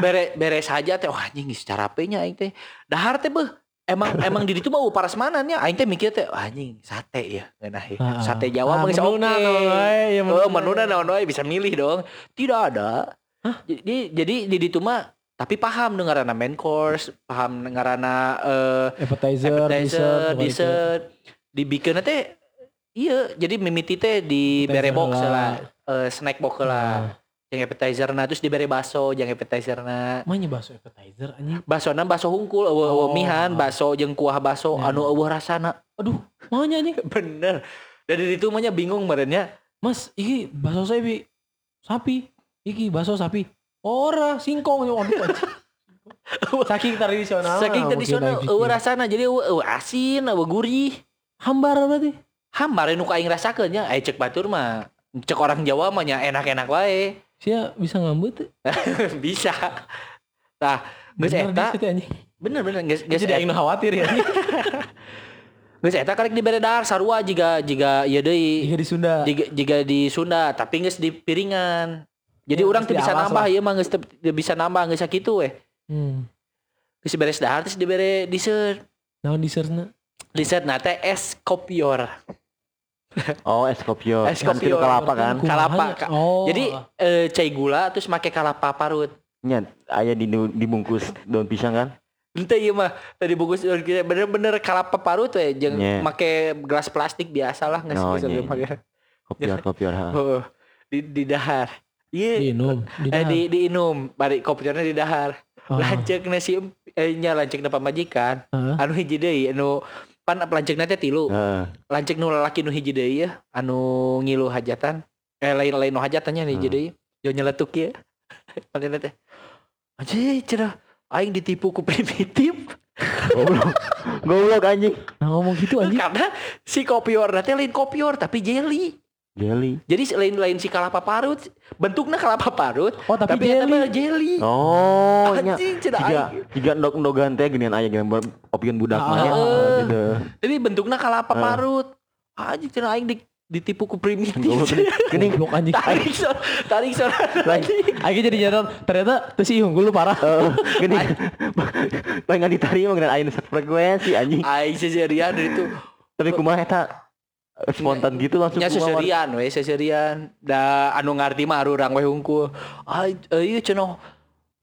Bere beres saja teh wah anjing secara nya aing teh. Dahar teh beuh emang emang di ditu mah parasmanannya aing teh mikir teh wah anjing sate ya ngeunah ya. Sate. Jawa Ah, mah geus oke. menuna naon wae, ya menuna. Oh, naon wae bisa milih dong. Tidak ada. Jadi jadi di ditu mah tapi paham dengarana main course, paham dengarana eh Appetizer, appetizer, dessert, dessert, dibikin teh iya jadi mimiti teh di bere box lah. eh, snack box lah yang appetizer nah terus dibere baso yang appetizer na Mana bakso appetizer anjing? baso na baso hungkul eueuh eueuh Oh. mihan baso jeung kuah baso Ya. anu eueuh rasana Aduh, maunya anjing. bener dari itu mah nya bingung merenya Mas, iki bakso sapi. Sapi. Iki bakso sapi. Ora, singkong aduh anjing. Saking tradisional. saking mungkin tradisional eueuh pikir. rasana jadi eueuh eueuh asin eueuh gurih hambar berarti. hambar nu ka aing rasakeun nya aya cek batur mah cek orang Jawa mah nya enak-enak wae Sia bisa ngambut. tuh. bisa tah geus eta di bener bener geus geus Jadi aing khawatir ya. Geus eta karek dibere dahar sarua jiga jiga ieu deui. Jika di Sunda. Jiga, jiga di Sunda tapi geus di piringan. Jadi Ya, orang teu bisa nambah ieu mah geus bisa nambah geus sakitu we. Hmm. Geus beres dahar terus dibere dessert. Naon dessertna? Dessert na teh es kopior. Oh, es kopior. Es kopior. tiru kalapa kan. Kalapa, Kumahanya? Kak. Oh. Jadi eh, cai gula terus make kalapa parut. Nya aya di dibungkus daun pisang kan. Ente ieu mah tadi bungkus bener-bener kalapa parut we jeung Nya. make gelas plastik biasa lah geus Oh, geus nya, make. Kopior kopior ha. Oh, di di dahar. Iya. diinum. Di Eh di diinum, bari kopiornya di dahar. Oh. Lanceuk nasi eh nya lanceuk na pamajikan. Heeh. Anu hiji deui anu pan lanceukna teh tilu. Heeh. Lanceuk nu lalaki nu hiji deui ya, anu ngilu hajatan. Eh lain-lain nu hajatannya hiji Hmm. deui. Jo nyeletuk ya. Panena teh. Anjing cenah aing ditipu ku primitif. Goblok. Goblok anjing. Nah ngomong gitu anjing. Karena si kopior teh lain kopior tapi jelly. Jelly. Jadi lain lain si kalapa parut, bentuknya kalapa parut, Oh tapi, tapi jelly. mah jelly. Oh, nya. Cenah Jika aing. jika ndog-ndogan teh geuningan aya geunan opieun budak Ah, mah nya. ah. Gitu. Jadi bentuknya kalapa Ah. parut. Anjing cenah aing di, ditipu ku primitif. Geuning. Goblok anjing. tarik so, tarik so. Lain Aing jadi nyadar ternyata tuh si unggul lu parah. Eh, geuning. Lain ngan diterima geunan aya nu frekuensi anjing. Aing seserian dari itu. Tapi kumaha eta spontan gitu langsung Nya seserian we seserian. Da anu ngarti mah urang we hungkul. Ai eh, ieu cenah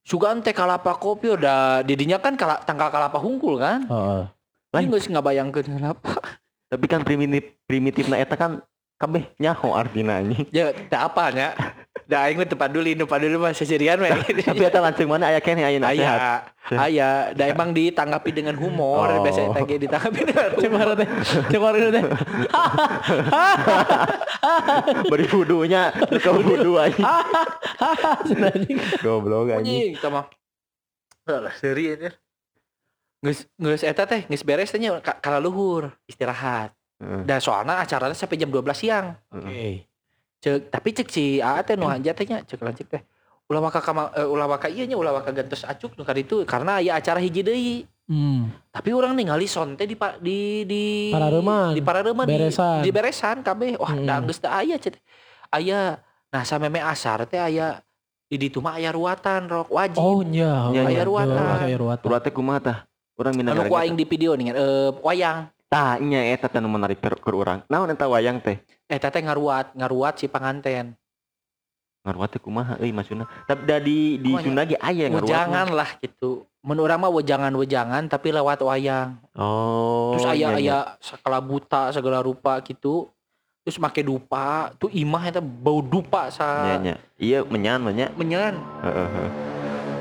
Sugan teh kalapa kopi udah didinya kan kala, tangkal kalapa hungkul kan. Heeh. Lain geus ngabayangkeun kenapa. Tapi kan primitif primitifna eta kan kabeh nyaho artina anjing. Ya teh apa nya. Da aing mah paduli nu paduli mah seserian we. Tapi eta langsung mana aya keneh aya sehat. Aya, aya, da emang ditanggapi dengan humor, Oh. biasanya teh ge ditanggapi dengan humor. teh? Cek mana teh? Beri wudunya, ke wudu anjing. Goblok anjing. Anjing, sama. Alah, seri aja. Geus geus eta teh geus beres teh nya ka- kala luhur, istirahat. Heeh. Dan soalnya acaranya sampai jam 12 siang. Oke. Cek, tapi cek si Aa teh nu hanja teh nya, cek lanjut teh. Ulah maka kama, uh, ulah maka ieu nya ulah maka gantos acuk nu itu karena aya acara hiji deui. Hmm. Tapi orang ningali sonte di pa- di di di Parareuman di Beresan. di beresan kabeh. Wah, Hmm. da geus teu aya cet. Aya nah sameme asar teh aya di ditu mah aya ruatan rok wajib. Oh nya, Nya, nya. aya ruatan. Aya ruatan. Ulah teh kumaha tah? Urang mina anu ku aing di video nih eh wayang. Tah nya eta teh nu menarik keur urang. Naon eta wayang teh? Eh teteh ngaruat, ngaruat si panganten. Ngaruat teh kumaha euy maksudna. Tapi da di di? Sunda ge aya ngaruat. Wejangan lah gitu. Menurut urang mah wejangan-wejangan tapi lewat wayang. Oh. Terus aya iya, iya. aya skala buta segala rupa gitu. Terus make dupa, tuh imah eta bau dupa sa. Iya menyan mah nya. menyan Heeh. heeh.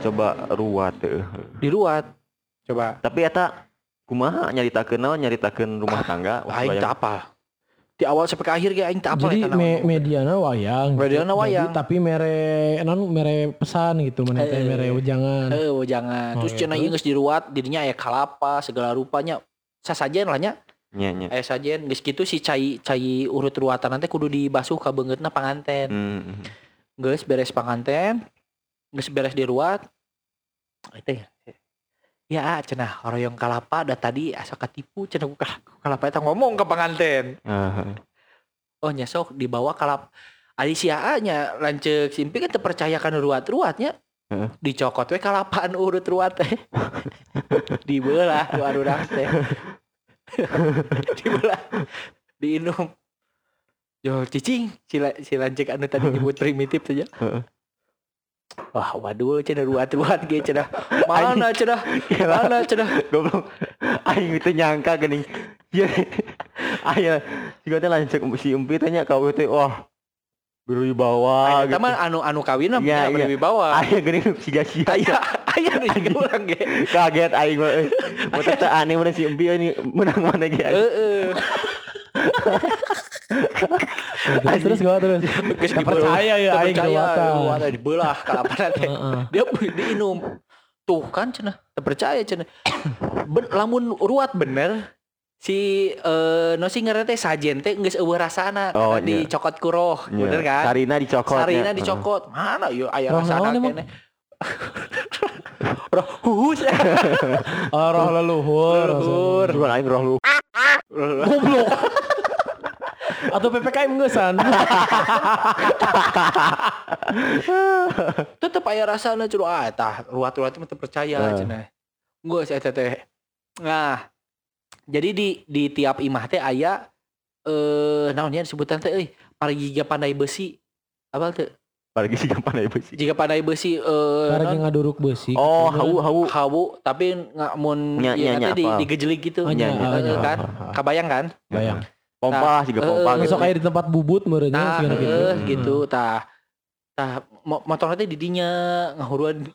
Coba ruat teh. diruat. Coba. Tapi eta kumaha nyaritakeun naon nyaritakeun rumah tangga Aing tak apal. Di awal sampai ke akhir ge aing tak apal Jadi eta me mediana wayang. Mediana Jadi, wayang. tapi mere non mere pesan gitu mana Eh. mere ujangan. Heeh, oh, jangan. Oh, Terus iya, cenah terus? ieu geus diruat, dirinya aya kalapa segala rupanya. Sasajen lah nya. Nya nya. Aya sajen geus kitu si cai cai urut ruatan nanti kudu dibasuh ka beungeutna panganten. Hmm. Geus beres panganten. Geus beres diruat. Itu ya. Ya cenah hoyong kalapa da tadi asa katipu cenah ku kal- ku kalapa eta ngomong ke panganten. Heeh. Oh nya sok dibawa kalap Adi sia nya lanceuk simpi kan teu percaya kan ruat-ruatnya. Heeh. Dicokot we kalapaan urut ruat teh. Dibelah ku arurang teh. Dibelah. Diinum. Yo cicing sila sila cek anu tadi nyebut primitif saja. Heeh. Wah, waduh cenah ruat-ruat ge cenah. Mana? Gila. Mana cenah? Goblok. Aing itu nyangka geuning. Ieu. Aya siga teh lanceuk si Empi teh nya ka teh wah berwibawa Eta mah anu anu kawin Iya, nya iya. berwibawa. Aya geuning siga sia. Aya aya nu jeung urang ge. Kaget aing mah. euy. Mun teh aneh mun si Empi ini menang mana ge. Heeh. Terus terus gua terus. Geus Nggak percaya ya aing percaya dibelah kalapan teh. Dia diinum. Tuh kan cenah, teu percaya cenah. Ben, lamun ruat bener si eh no si ngaran teh sajen teh geus eueuh rasana Oh, iya. dicokot ku roh, bener kan? Sarina dicokot. Sarina nya. dicokot. Mana yuk aya Roh rasana kene. roh huhus. Oh, roh leluhur. Leluhur. Bukan aing roh lu. Goblok. Atau PPKM ngeusan. Tetep aya rasana curu ah tah ruat-ruat mah teu percaya Eh. cenah. Geus eta teh. Nah, jadi di di tiap imah teh aya eh naon nya disebutan teh euy, pargiga pandai besi. Apa teh? Apalagi si gampang ieu sih. Jika pandai besi eh Karena naon? ngaduruk besi. Oh, hawu hawu. hawu tapi nggak mun Nya, ieu nya, nanti nya, di apa? digejelik gitu. Oh, nya, Nya, nya. oh, nya. Eh, kan? Kabayang kan? Bayang. Pompa lah siga Eh, pompa eh, gitu. Besok kayak di tempat bubut meureun nya Tah, segala gitu. eh, gitu, tah. Tah, mo- motor teh didinya ngahuruan.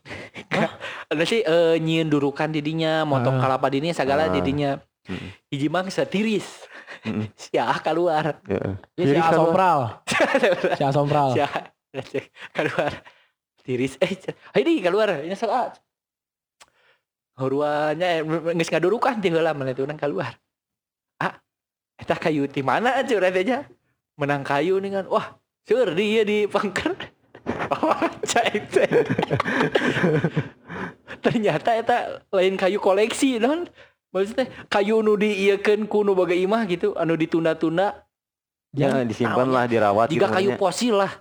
Ada sih eh, nyieun durukan didinya, motong Ah. kalapa didinya sagala Ah. didinya. Mm. Hiji mangsa tiris. Mm. Sia keluar. Heeh. Ya, si Asompral. Si Asompral. Sia keluar. Tiris eh ini keluar ini salah. Huruannya geus ngadurukan ti heula mana urang keluar. Eta kayu ti mana aja. Menang kayu nih kan. Wah, sur dia di pangker. Oh, cai. Ternyata eta lain kayu koleksi non. Maksudnya kayu nu diieukeun ku nu boga imah gitu, anu ditunda-tunda. Ya disimpan lah dirawat Jika gitu kayu fosil lah.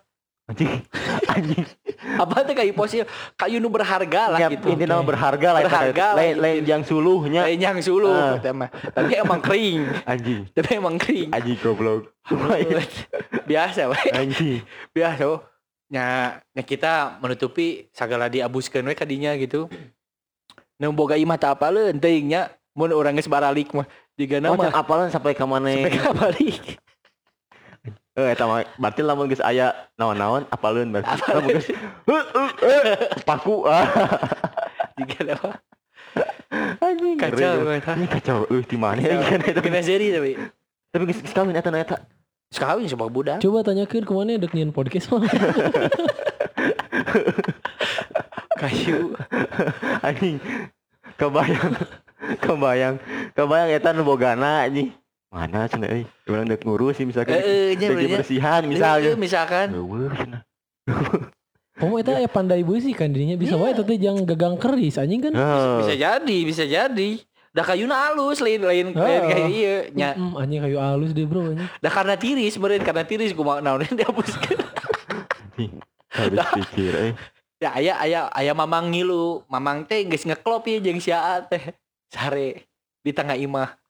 anjing. Anjing. Apa teh kayu fosil? Kayu nu berharga lah Ya, gitu. ini nama berharga lah. Berharga lah Lain gitu. lain jang suluhnya. Lain yang suluh mah. Tapi emang kering. Anjing. Tapi emang kering. Anjing goblok. Biasa. Anjing. Biasa. oh. Nya, nya kita menutupi sagala diabuskeun we kadinya gitu. Nu boga imah teu apaleun teuing nya. Mun urang geus baralik mah jiga Oh, nama can apalan sampai ka maneh. sampai ka balik. Eh eta mah berarti lamun geus aya naon-naon apaleun berarti. Apaleun. Lamun geus paku ah. Jiga nama Anjing. kacau eta. Ini kacau euy di mana ya eta. Kena seri tapi. Tapi geus geus kawin eta na eta. Sekawin sebab budak. Coba tanyakeun ke mana dek nyian podcast mah. Kayu. Anjing. Kebayang. Kebayang. Kebayang eta nu bogana anjing. Mana cenah euy? Urang dek ngurus sih misalkan. Eh, eh, benernya. bersihan misalnya. Eh, misalkan cenah. Kamu itu ya pandai beusi kan dirinya bisa wae teh jangan gagang keris anjing kan. Oh. Bisa jadi, bisa jadi. Dah kayuna halus lain lain lain Oh. kayak iya nya. Mm, anjing kayu halus deh bro anjing. Dah karena tiris meureun karena tiris kumaha naon dihapuskeun. Habis pikir eh. Ya aya aya aya mamang ngilu, mamang teh geus ngeklop ya jeung teh. Sare di tengah imah.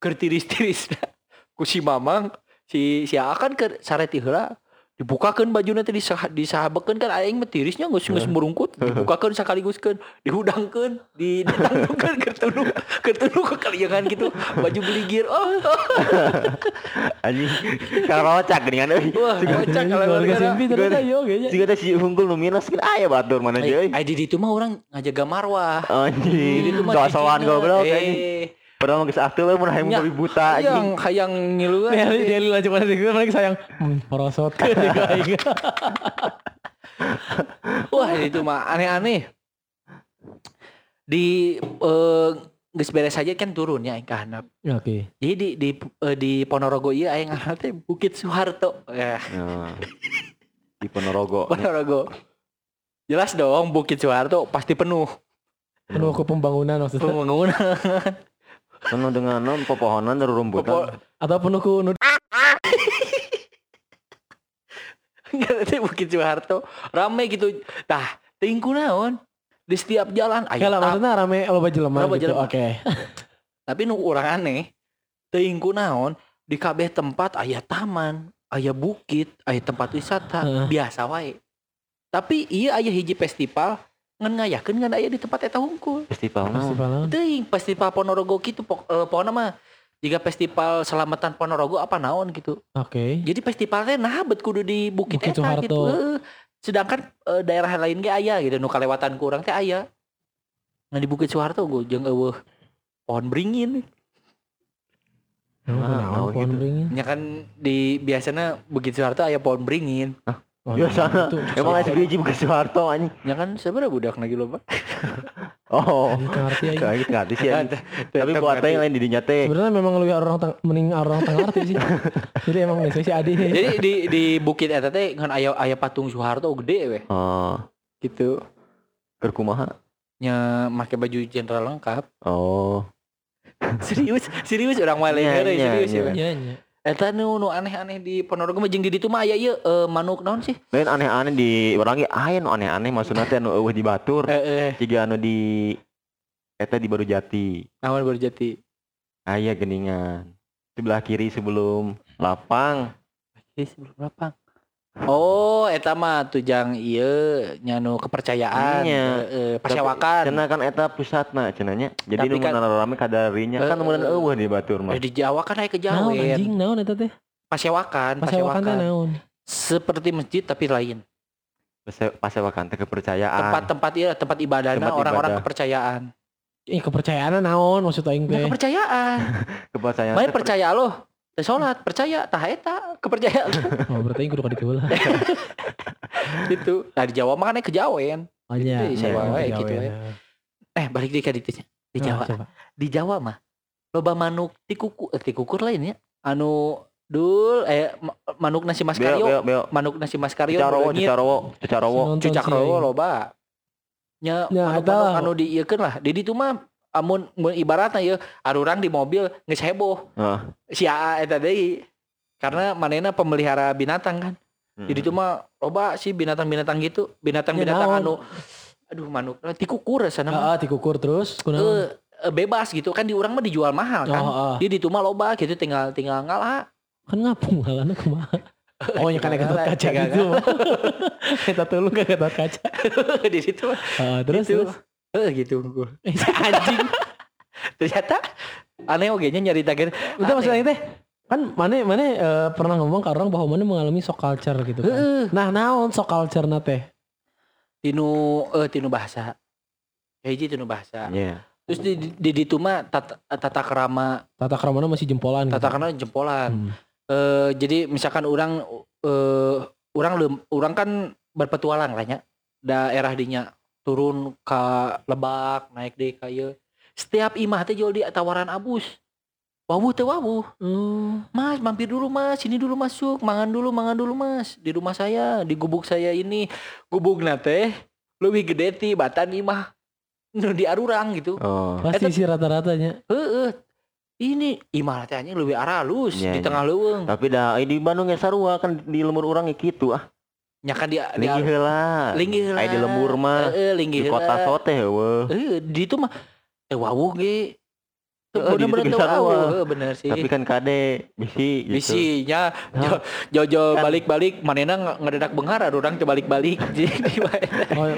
Keur tiris-tiris ku si mamang si si Aa kan ke sare ti heula dibukakeun bajuna teh disah, kan aing mah tirisnya geus geus merungkut dibukakeun sakaliguskeun dihudangkeun di ditanggukeun keur tunu keur tunu ke kaliangan gitu baju beligir oh, Anjing karocak geuningan euy. wah kocak kalau keluarga gara-gara simpi Gua- ayo kayaknya. Jika si unggul nu minus kan aya batur mana Eh, euy. eh, di ditu mah orang ngajaga marwah Anjing. Di ditu mah Sosokan goblok anjing. Padahal geus aktif we mun hayang Nya, lebih buta hayang anjing. hayang ngilu Ya, dia lu lanjut pada gue lagi sayang. Hmm, merosot kan aing. Wah itu mah aneh-aneh. Di eh geus beres saja kan turun ya aing ka handap. Oke. Jadi di di eh, di Ponorogo ieu aing ngaranna teh Bukit Soeharto. Ya, Ya. Di Ponorogo. Ponorogo. Jelas dong Bukit Soeharto pasti penuh Penuh ke pembangunan maksudnya. pembangunan. Penuh dengan non pepohonan dan Popo- rumputan. Atau penuh ke nu- Ngerti Bukit Soeharto rame gitu. Tah, tingku naon di setiap jalan Ya lah aya maksudnya rame lo baju lemah Loba gitu. jelema. Oke. tapi nu orang aneh teuing naon di kabeh tempat aya taman aya bukit aya tempat wisata biasa wae tapi iya aya hiji festival ngan ngayakeun ngan aya di tempat eta hungkul Festival? Festival teuing festival Ponorogo gitu pok eh, pokona mah jika festival selamatan Ponorogo apa naon gitu Oke. jadi festival teh nah bet kudu di bukit, Bukit eta Soeharto. gitu Heeh. sedangkan eh, daerah lain ge aya gitu nu kalewatan ku urang teh aya nah di Bukit Soeharto gue jeung eueuh pohon beringin Ah, naon naon pohon gitu. beringin? Ya kan di biasanya begitu Soeharto aya pohon beringin. Oh, Biasa. itu. Emang ada biji bukan Soeharto anjing. Ya kan sebenarnya budak lagi loh pak. Oh. Anjing, ngerti aing. Kayak ngerti sih. Tapi buat teh yang lain di dinya teh. Sebenarnya memang lebih orang teng- mending orang tengah arti sih. Jadi emang biasanya si Adi. Jadi di di bukit eta teh ngan aya aya patung Soeharto gede we Oh. gitu. Keur kumaha? Nya make baju jenderal lengkap. Oh. serius, serius orang nya, serius ya. Iya, iya. Eta nu nu aneh-aneh di Ponorogo mah jeung di ditu mah aya ieu eh, manuk naon sih? Lain aneh-aneh di orang ge aya nu aneh-aneh maksudna teh anu eueuh di batur. Eh eh Jiga anu di eta di Baru Jati. naon baru jati. Aya geningan. Sebelah kiri sebelum lapang. Ih, sebelum berapa? Oh, eta mah tujang ieu nyanu kepercayaan, Iya. eh, pasyawakan. Cenah kan eta pusatna cenanya. Jadi kan- kan, kadarinya kan Eh, eh. eueuh di batur mah. Eh, di Jawa kan aya Naon kejawen. anjing naon? Seperti masjid tapi lain. Teh kepercayaan. Tempat-tempat iya, tempat Tempat orang-orang ibadah. kepercayaan. Ih kepercayaan naon maksud aing teh? kepercayaan. kepercayaan. Main teh percaya loh. Teh salat, percaya tah eta kepercayaan Oh berarti kudu ka ditu lah. gitu. Nah, di Jawa mah kan kejawen. Oh iya. Gitu, iya, wae iya, gitu ya. Eh, balik deui ka ditu. Di Ah, Jawa. coba. di Jawa mah loba manuk tikuku eh, tikukur lain ya anu dul eh ma- manuk nasi mas Beo, beo, beo. manuk nasi mas karyo Cicarowo, beungeut, Cicarowo, Cicarowo. Nonton cucak sih rowo aing. loba nya Ya, manuk lah. anu diieukeun lah di ditu mah amun mun ibaratna ya arurang di mobil geus heboh Heeh. si AA eta deui karena manena pemelihara binatang kan di ditu mah loba sih binatang-binatang gitu binatang-binatang Ya, anu aduh manuk tikukur sana mah Heeh, dikukur terus kunaon? Eh, eh, bebas gitu kan di urang mah dijual mahal kan Oh, heeh. Dia di rumah loba gitu tinggal tinggal ngalah. Kan ngapung halana kumaha? Oh, nya kan Gatot kaca gitu. Kita tulung ke Gatot kaca. di situ. Heeh, terus gitu. terus. Eh gitu gua. Si anjing. Ternyata aneh oge nya nyarita gitu. Udah aing teh kan mana mana eh, pernah ngomong ke orang bahwa mana mengalami shock culture gitu kan. Heeh. Nah, naon shock culture na teh? Tinu eh tinu bahasa. Hiji tinu bahasa. Iya. Terus di di, di ditu mah tata, tata kerama Tata keramana masih jempolan gitu. tata kerama jempolan. Hmm. Eh jadi misalkan orang eh orang lem- orang kan berpetualang lah nya. Daerah dinya turun ke Lebak, naik deh kayak setiap imah teh jual di tawaran abus. Wawuh teh wawuh. Oh. Mas, mampir dulu mas, sini dulu masuk, mangan dulu, mangan dulu mas. Di rumah saya, di gubuk saya ini. Gubuk teh lebih gede ti batan imah. Nu di arurang gitu. Oh. Pasti sih rata-ratanya. Heeh. Ini imah teh anjing lebih aralus Iya, di iya. tengah leuweung. Tapi dah di Bandung ya sarua kan di lembur orang ya gitu ah. Nya kan di di Linggih heula. linggih Aya di lembur mah. Heeh, linggih Di kota heula. sote heueuh. Eh, di itu mah eh wawuh ge. Heeh, di Bener-bener wawuh. Heeh, bener sih. Tapi kan kade bisi gitu. Bisinya Hah? jojo Kan- balik-balik manena nge- ngededak benghar ada orang balik-balik jadi Oh,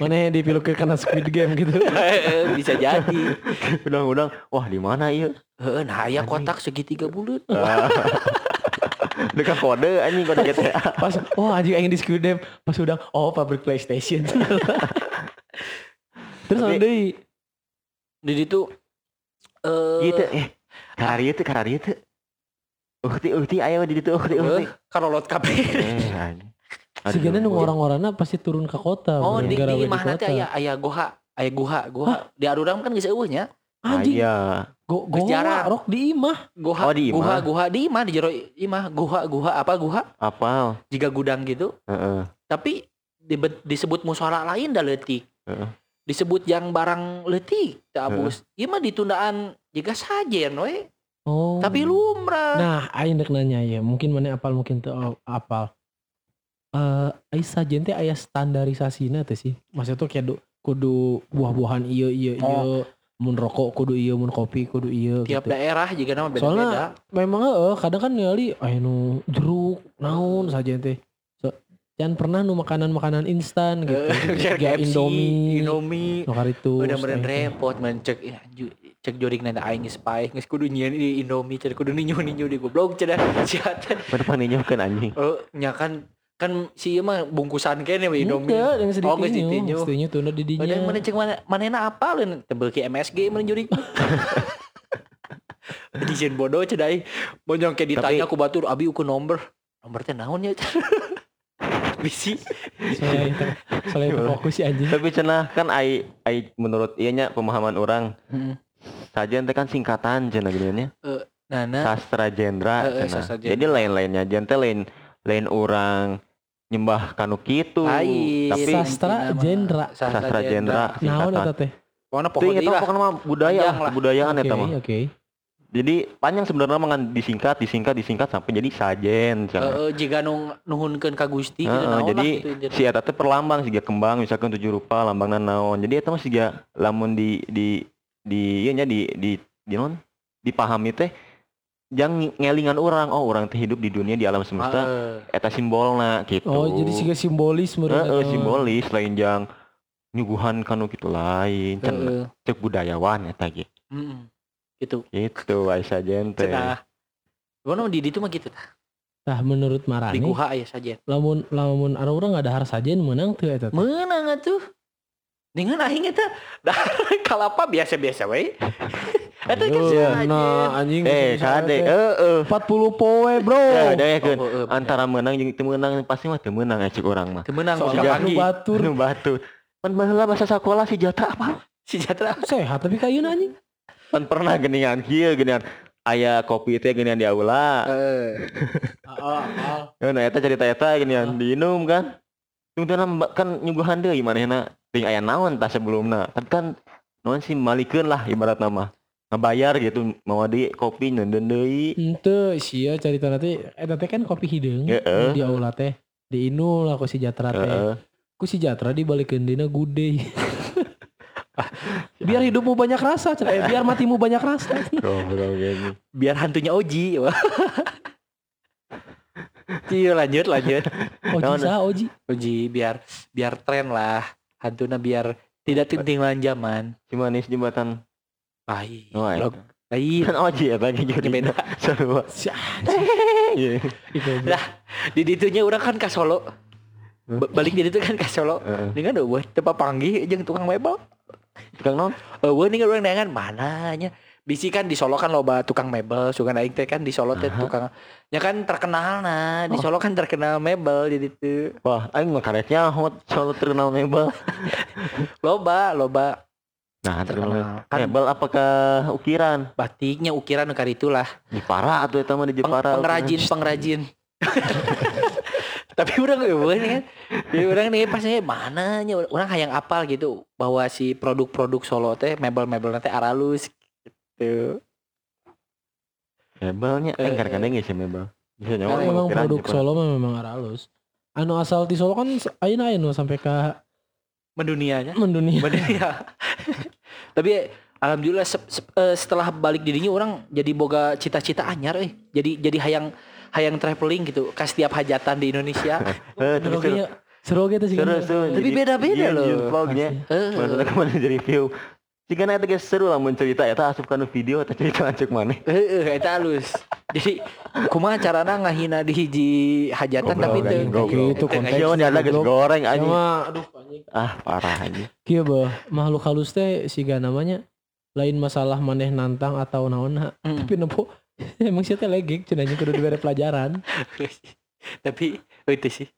mana ke kena Squid Game gitu. bisa jadi. Udang-udang, wah di mana ieu? Heeh, nah aya kotak segitiga bulat. Dekat kode anjing kode GTA. Pas oh anjing aing di Squid Game pas udah oh pabrik PlayStation. Terus Tapi- ada deui. Di itu eh Gitu eh. Karari itu karari itu. Ukti ukti ayo di ditu ukti ukti. eh, karolot kabeh. Eh, Sebenarnya nu boy. orang-orangnya pasti turun ke kota. Oh, di di we imah nanti aya aya goha, aya guha, guha. Di Arurang kan geus eueuh nya. Anjing, Aya. go Geus go jarang. rok di imah. Guha, Oh, di imah. guha, guha di imah di jero imah, guha, guha apa guha? Apal. Jika gudang gitu. Heeh. Tapi dibet- disebut musola lain dah leutik. Heeh. Disebut yang barang leutik, teu abus. Ieu mah ditundaan jika sajen we. Oh. Tapi lumrah. Nah, aing dek nanya ya, mungkin mana apal mungkin tuh apal. Eh, uh, sajen teh aya standarisasina teh sih. Maksudnya tuh kayak du- kudu buah-buahan iya iya iya. Mun rokok kudu iya, mun kopi kudu iya Tiap gitu. daerah juga nama beda-beda. Soalnya memang heeh, kadang kan ngali aya nu jeruk, naon sajen teh. So, jangan pernah nu makanan-makanan instan gitu. KFC, Indomie, Indomie. nu karitus. Bener-bener eh, repot men cek ya, ju- cek jorik nanda aing geus paeh geus kudu nyieun di Indomie cek kudu ninyu-ninyu di goblok cenah sia teh. Pada panenya bukan anjing. Oh, nya kan kan si mah bungkusan kene we Indomie. Enggak, yang sedikit Oh, geus ditinju. Sedikitnya tuh di dinya. Mana mana cek mana manena apalin tebel ki MSG mun jurik. Dijen bodoh cedai. Bonyong ke ditanya Tapi- ku batur abi uku nomor. Nomor teh naon ya? Bisi. Soalnya itu, soalnya itu fokus sih anjing. Tapi cenah kan ai ai menurut ianya pemahaman orang Heeh. sajian teh kan singkatan cenah geunya. Nana Sastra Jendra Eh, eh, cenah. sastra jendra. Jadi lain-lainnya jen teh lain lain orang nyembah kanu kitu. Lain. Tapi Sastra jendra. sastra jendra Naon eta teh? Pokoknya Itu pokoknya pokoknya mah budaya lah, kebudayaan eta mah. oke. Jadi panjang sebenarnya mah kan disingkat, disingkat, disingkat sampai jadi sajen. Heeh, jika nu nuhunkeun ka Gusti gitu naon jadi gitu si eta teh perlambang siga kembang misalkan tujuh rupa lambangna naon. Jadi eta mah siga lamun di di di ieu nya di di di non dipahami teh jangan ngelingan orang oh orang teh hidup di dunia di alam semesta Heeh. eta simbolna gitu. Oh, jadi sih simbolis menurut Heeh, eta. simbolis lain jang nyuguhan kanu gitu lain can Heeh. cek budayawan eta ge. Heeh. Gitu. Gitu Aisyah Jente. Cenah. Wono di ditu mah gitu tah. Tah menurut Di Marani, guha aya saja. lamun lamun ada orang ada har sajen menang tuh eta. teh. Meunang atuh. Dengan aing eta dah kalapa biasa-biasa we. Eta kan sajen. Nah, anjing. Eh kade heeh. 40 poe, Bro. Ya, ada ya oh, antara menang jeung teu menang pasti mah teu menang ya cek orang mah. Teu meunang Sok Pagi. batur. Anu batu. Pan baheula sekolah si jata apa? Sejahtera. Sehat tapi kayuna anjing. Pan pernah geningan kieu geningan aya kopi teh geningan di aula. Heeh. Ya nah eta cerita eta geningan diinum kan. Kemudian kan nyuguhan deui manehna ting aya naon tah sebelumna. Tapi kan naon sih malikeun lah ibarat nama. Ngabayar gitu mau di kopi nenden deui. Henteu sia carita nanti eta teh kan kopi hideung Heeh. di aula teh. Di Inul lah ku si Jatra teh. Heeh. Ku si Jatra dibalikeun dina gude. biar hidupmu banyak rasa, eh, biar matimu banyak rasa. Biar hantunya Oji. Iya lanjut lanjut. Oji sah Oji. Oji biar biar tren lah. Hantuna biar tidak tintinglan zaman. Manis jembatan. Oh, iya. Blok. Lain. Kan oji ya lagi jadi Beda. Si Iya. Lah, di ditunya orang kan ke Solo. Ba- Balik di itu kan ke Solo. Heeh. Dengan eueuh teu panggih jeung tukang mebel. Tukang naon? Eueuh nih urang dengan mananya. Bisi kan di Solo kan loba tukang mebel, suka naik teh kan di Solo teh tukang nya kan terkenal nah, di Oh. Solo kan terkenal mebel jadi tuh. Wah, aing mah karetnya hot solo terkenal mebel. Loba, loba Nah, terkenal. terkenal. Kan Mebel apakah ukiran? batiknya ukiran kali itulah. Jepara atau itu mah di Peng- Jepara. pengrajin pengrajin tapi orang nih kan jadi orang nih pasnya mana nya orang hayang apal gitu bahwa si produk-produk Solo teh mebel-mebel nanti aralus gitu Mebelnya eh kadang-kadang ya sih mebel. Bisa nyawa Karena emang ukiran produk. Solo mah memang halus. Anu asal di Solo kan ayeuna aya nu sampai ke mendunianya mendunia. mendunia tapi alhamdulillah sep- sep- eh, setelah balik dirinya orang jadi boga cita-cita anyar eh jadi jadi hayang hayang traveling gitu ke setiap hajatan di Indonesia Eh, seru. Seru seru gitu sih. Seru, seru. Tapi beda-beda iya, loh. iya, vlognya. Eh, Maksudnya ke mana jadi view. Jika nanti guys seru lah mencerita ya, tak asup kana video atau cerita lancuk mana. Heeh, eta halus. Jadi kumaha carana ngahina di hiji hajatan tapi teu anjing, goblok. Gitu, konteks. Iya, ada guys goreng aja. Sama aduh anjing. Ah, parah aja. Kieu bah, makhluk halus teh siga namanya lain masalah maneh nantang atau naon Mm. tapi nempo emang sih teh legek cenah kudu dibere pelajaran. tapi itu sih.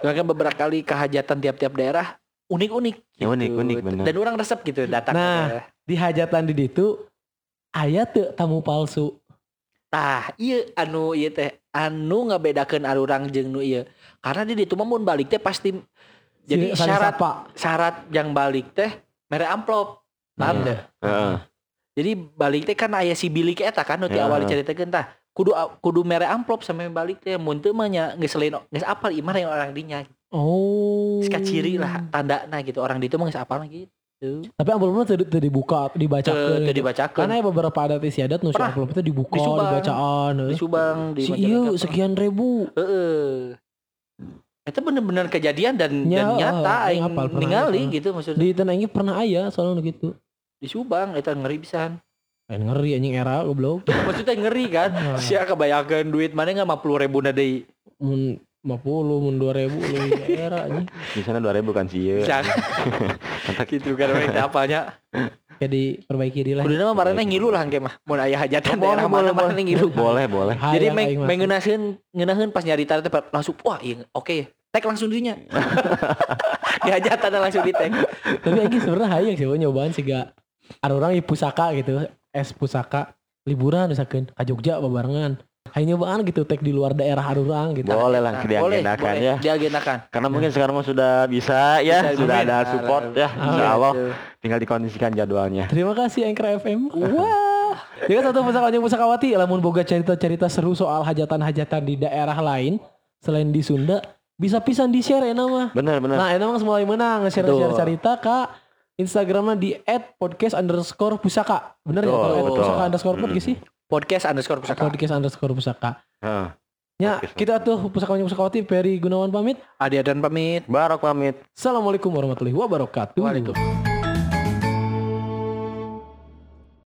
Bahkan beberapa kali ke hajatan tiap-tiap daerah unik-unik. Ya, unik, unik, bener. Dan orang resep gitu datang. Nah. ke- Di hajatan di ditu aya teu tamu palsu. Tah, iya anu iya teh anu ngabedakeun arurang jeung nu ieu. Karena di ditu mah mun balik teh pasti jadi saling syarat sapa. syarat yang balik teh mere amplop. Paham Iya. teh? Heeh. Jadi balik teh kan aya si bilik eta kan nu ti Ya. awal diceritakeun tah. Kudu kudu mere amplop sampai balik teh mun teu mah nya geus lain geus apal imah yang orang dinya. Oh. Sika ciri lah tandana gitu orang di itu mah geus apal gitu. Tapi amplopnya teu teu dibuka, Teu dibacakeun. teu gitu. dibacakeun. Karena ya beberapa adat istiadat nu si Pernah. amplop itu dibuka, Di Subang. dibacaan. di. Subang di Si iya sekian ribu. Heeh. Itu bener-bener kejadian dan, Ya, dan nyata aing pernah, ningali pernah. gitu maksudnya. Di tanah ini pernah aya soalnya gitu. di Subang itu ngeri pisan. Lain ngeri anjing era goblok. Maksudnya ngeri kan. Nah. Sia kebayangkeun duit mana nggak 50 ribu na deui. Mun 50 mun 2000 leuwih era anjing. Di sana 2000 kan sih ya. Bisa gitu kan orang teh apalnya. Jadi perbaiki diri lah. Kudu mah marana ngilu lah engke mah. Mun aya hajatan Boleh, daerah boleh, mana boleh. ngilu. Boleh, boleh. Jadi mah. mengenahin ngenahin pas nyari teh langsung wah iya oke tag langsung dirinya. di hajatan langsung di tag. Tapi anjing sebenarnya hayang sih nyobaan sih gak ada orang di pusaka gitu, es pusaka liburan misalkan ke Jogja barengan. Hayang nyobaan gitu tag di luar daerah orang gitu. Boleh lah Nah, diagendakan boleh, ya. Diagendakan. Karena mungkin sekarang mah sudah bisa ya, Bisa, sudah ada support ya. Ah, Insya Allah Gitu. tinggal dikondisikan jadwalnya. Terima kasih Anchor FM. Wah. Juga satu pusaka yang pusakawati lamun boga cerita-cerita seru soal hajatan-hajatan di daerah lain selain di Sunda bisa pisan di share ya nama. Bener, bener. Nah, itu mah mulai menang nge-share Betul. share cerita ke Instagramnya di @podcast underscore pusaka. Bener ya kalau pusaka underscore pod Mm. sih? Podcast underscore pusaka. Podcast underscore pusaka. Heeh. Ya, Podcast. kita tuh pusakawati pusakawati Peri Gunawan pamit. Adia dan pamit. Barok pamit. Assalamualaikum warahmatullahi wabarakatuh. Waalaikumsalam.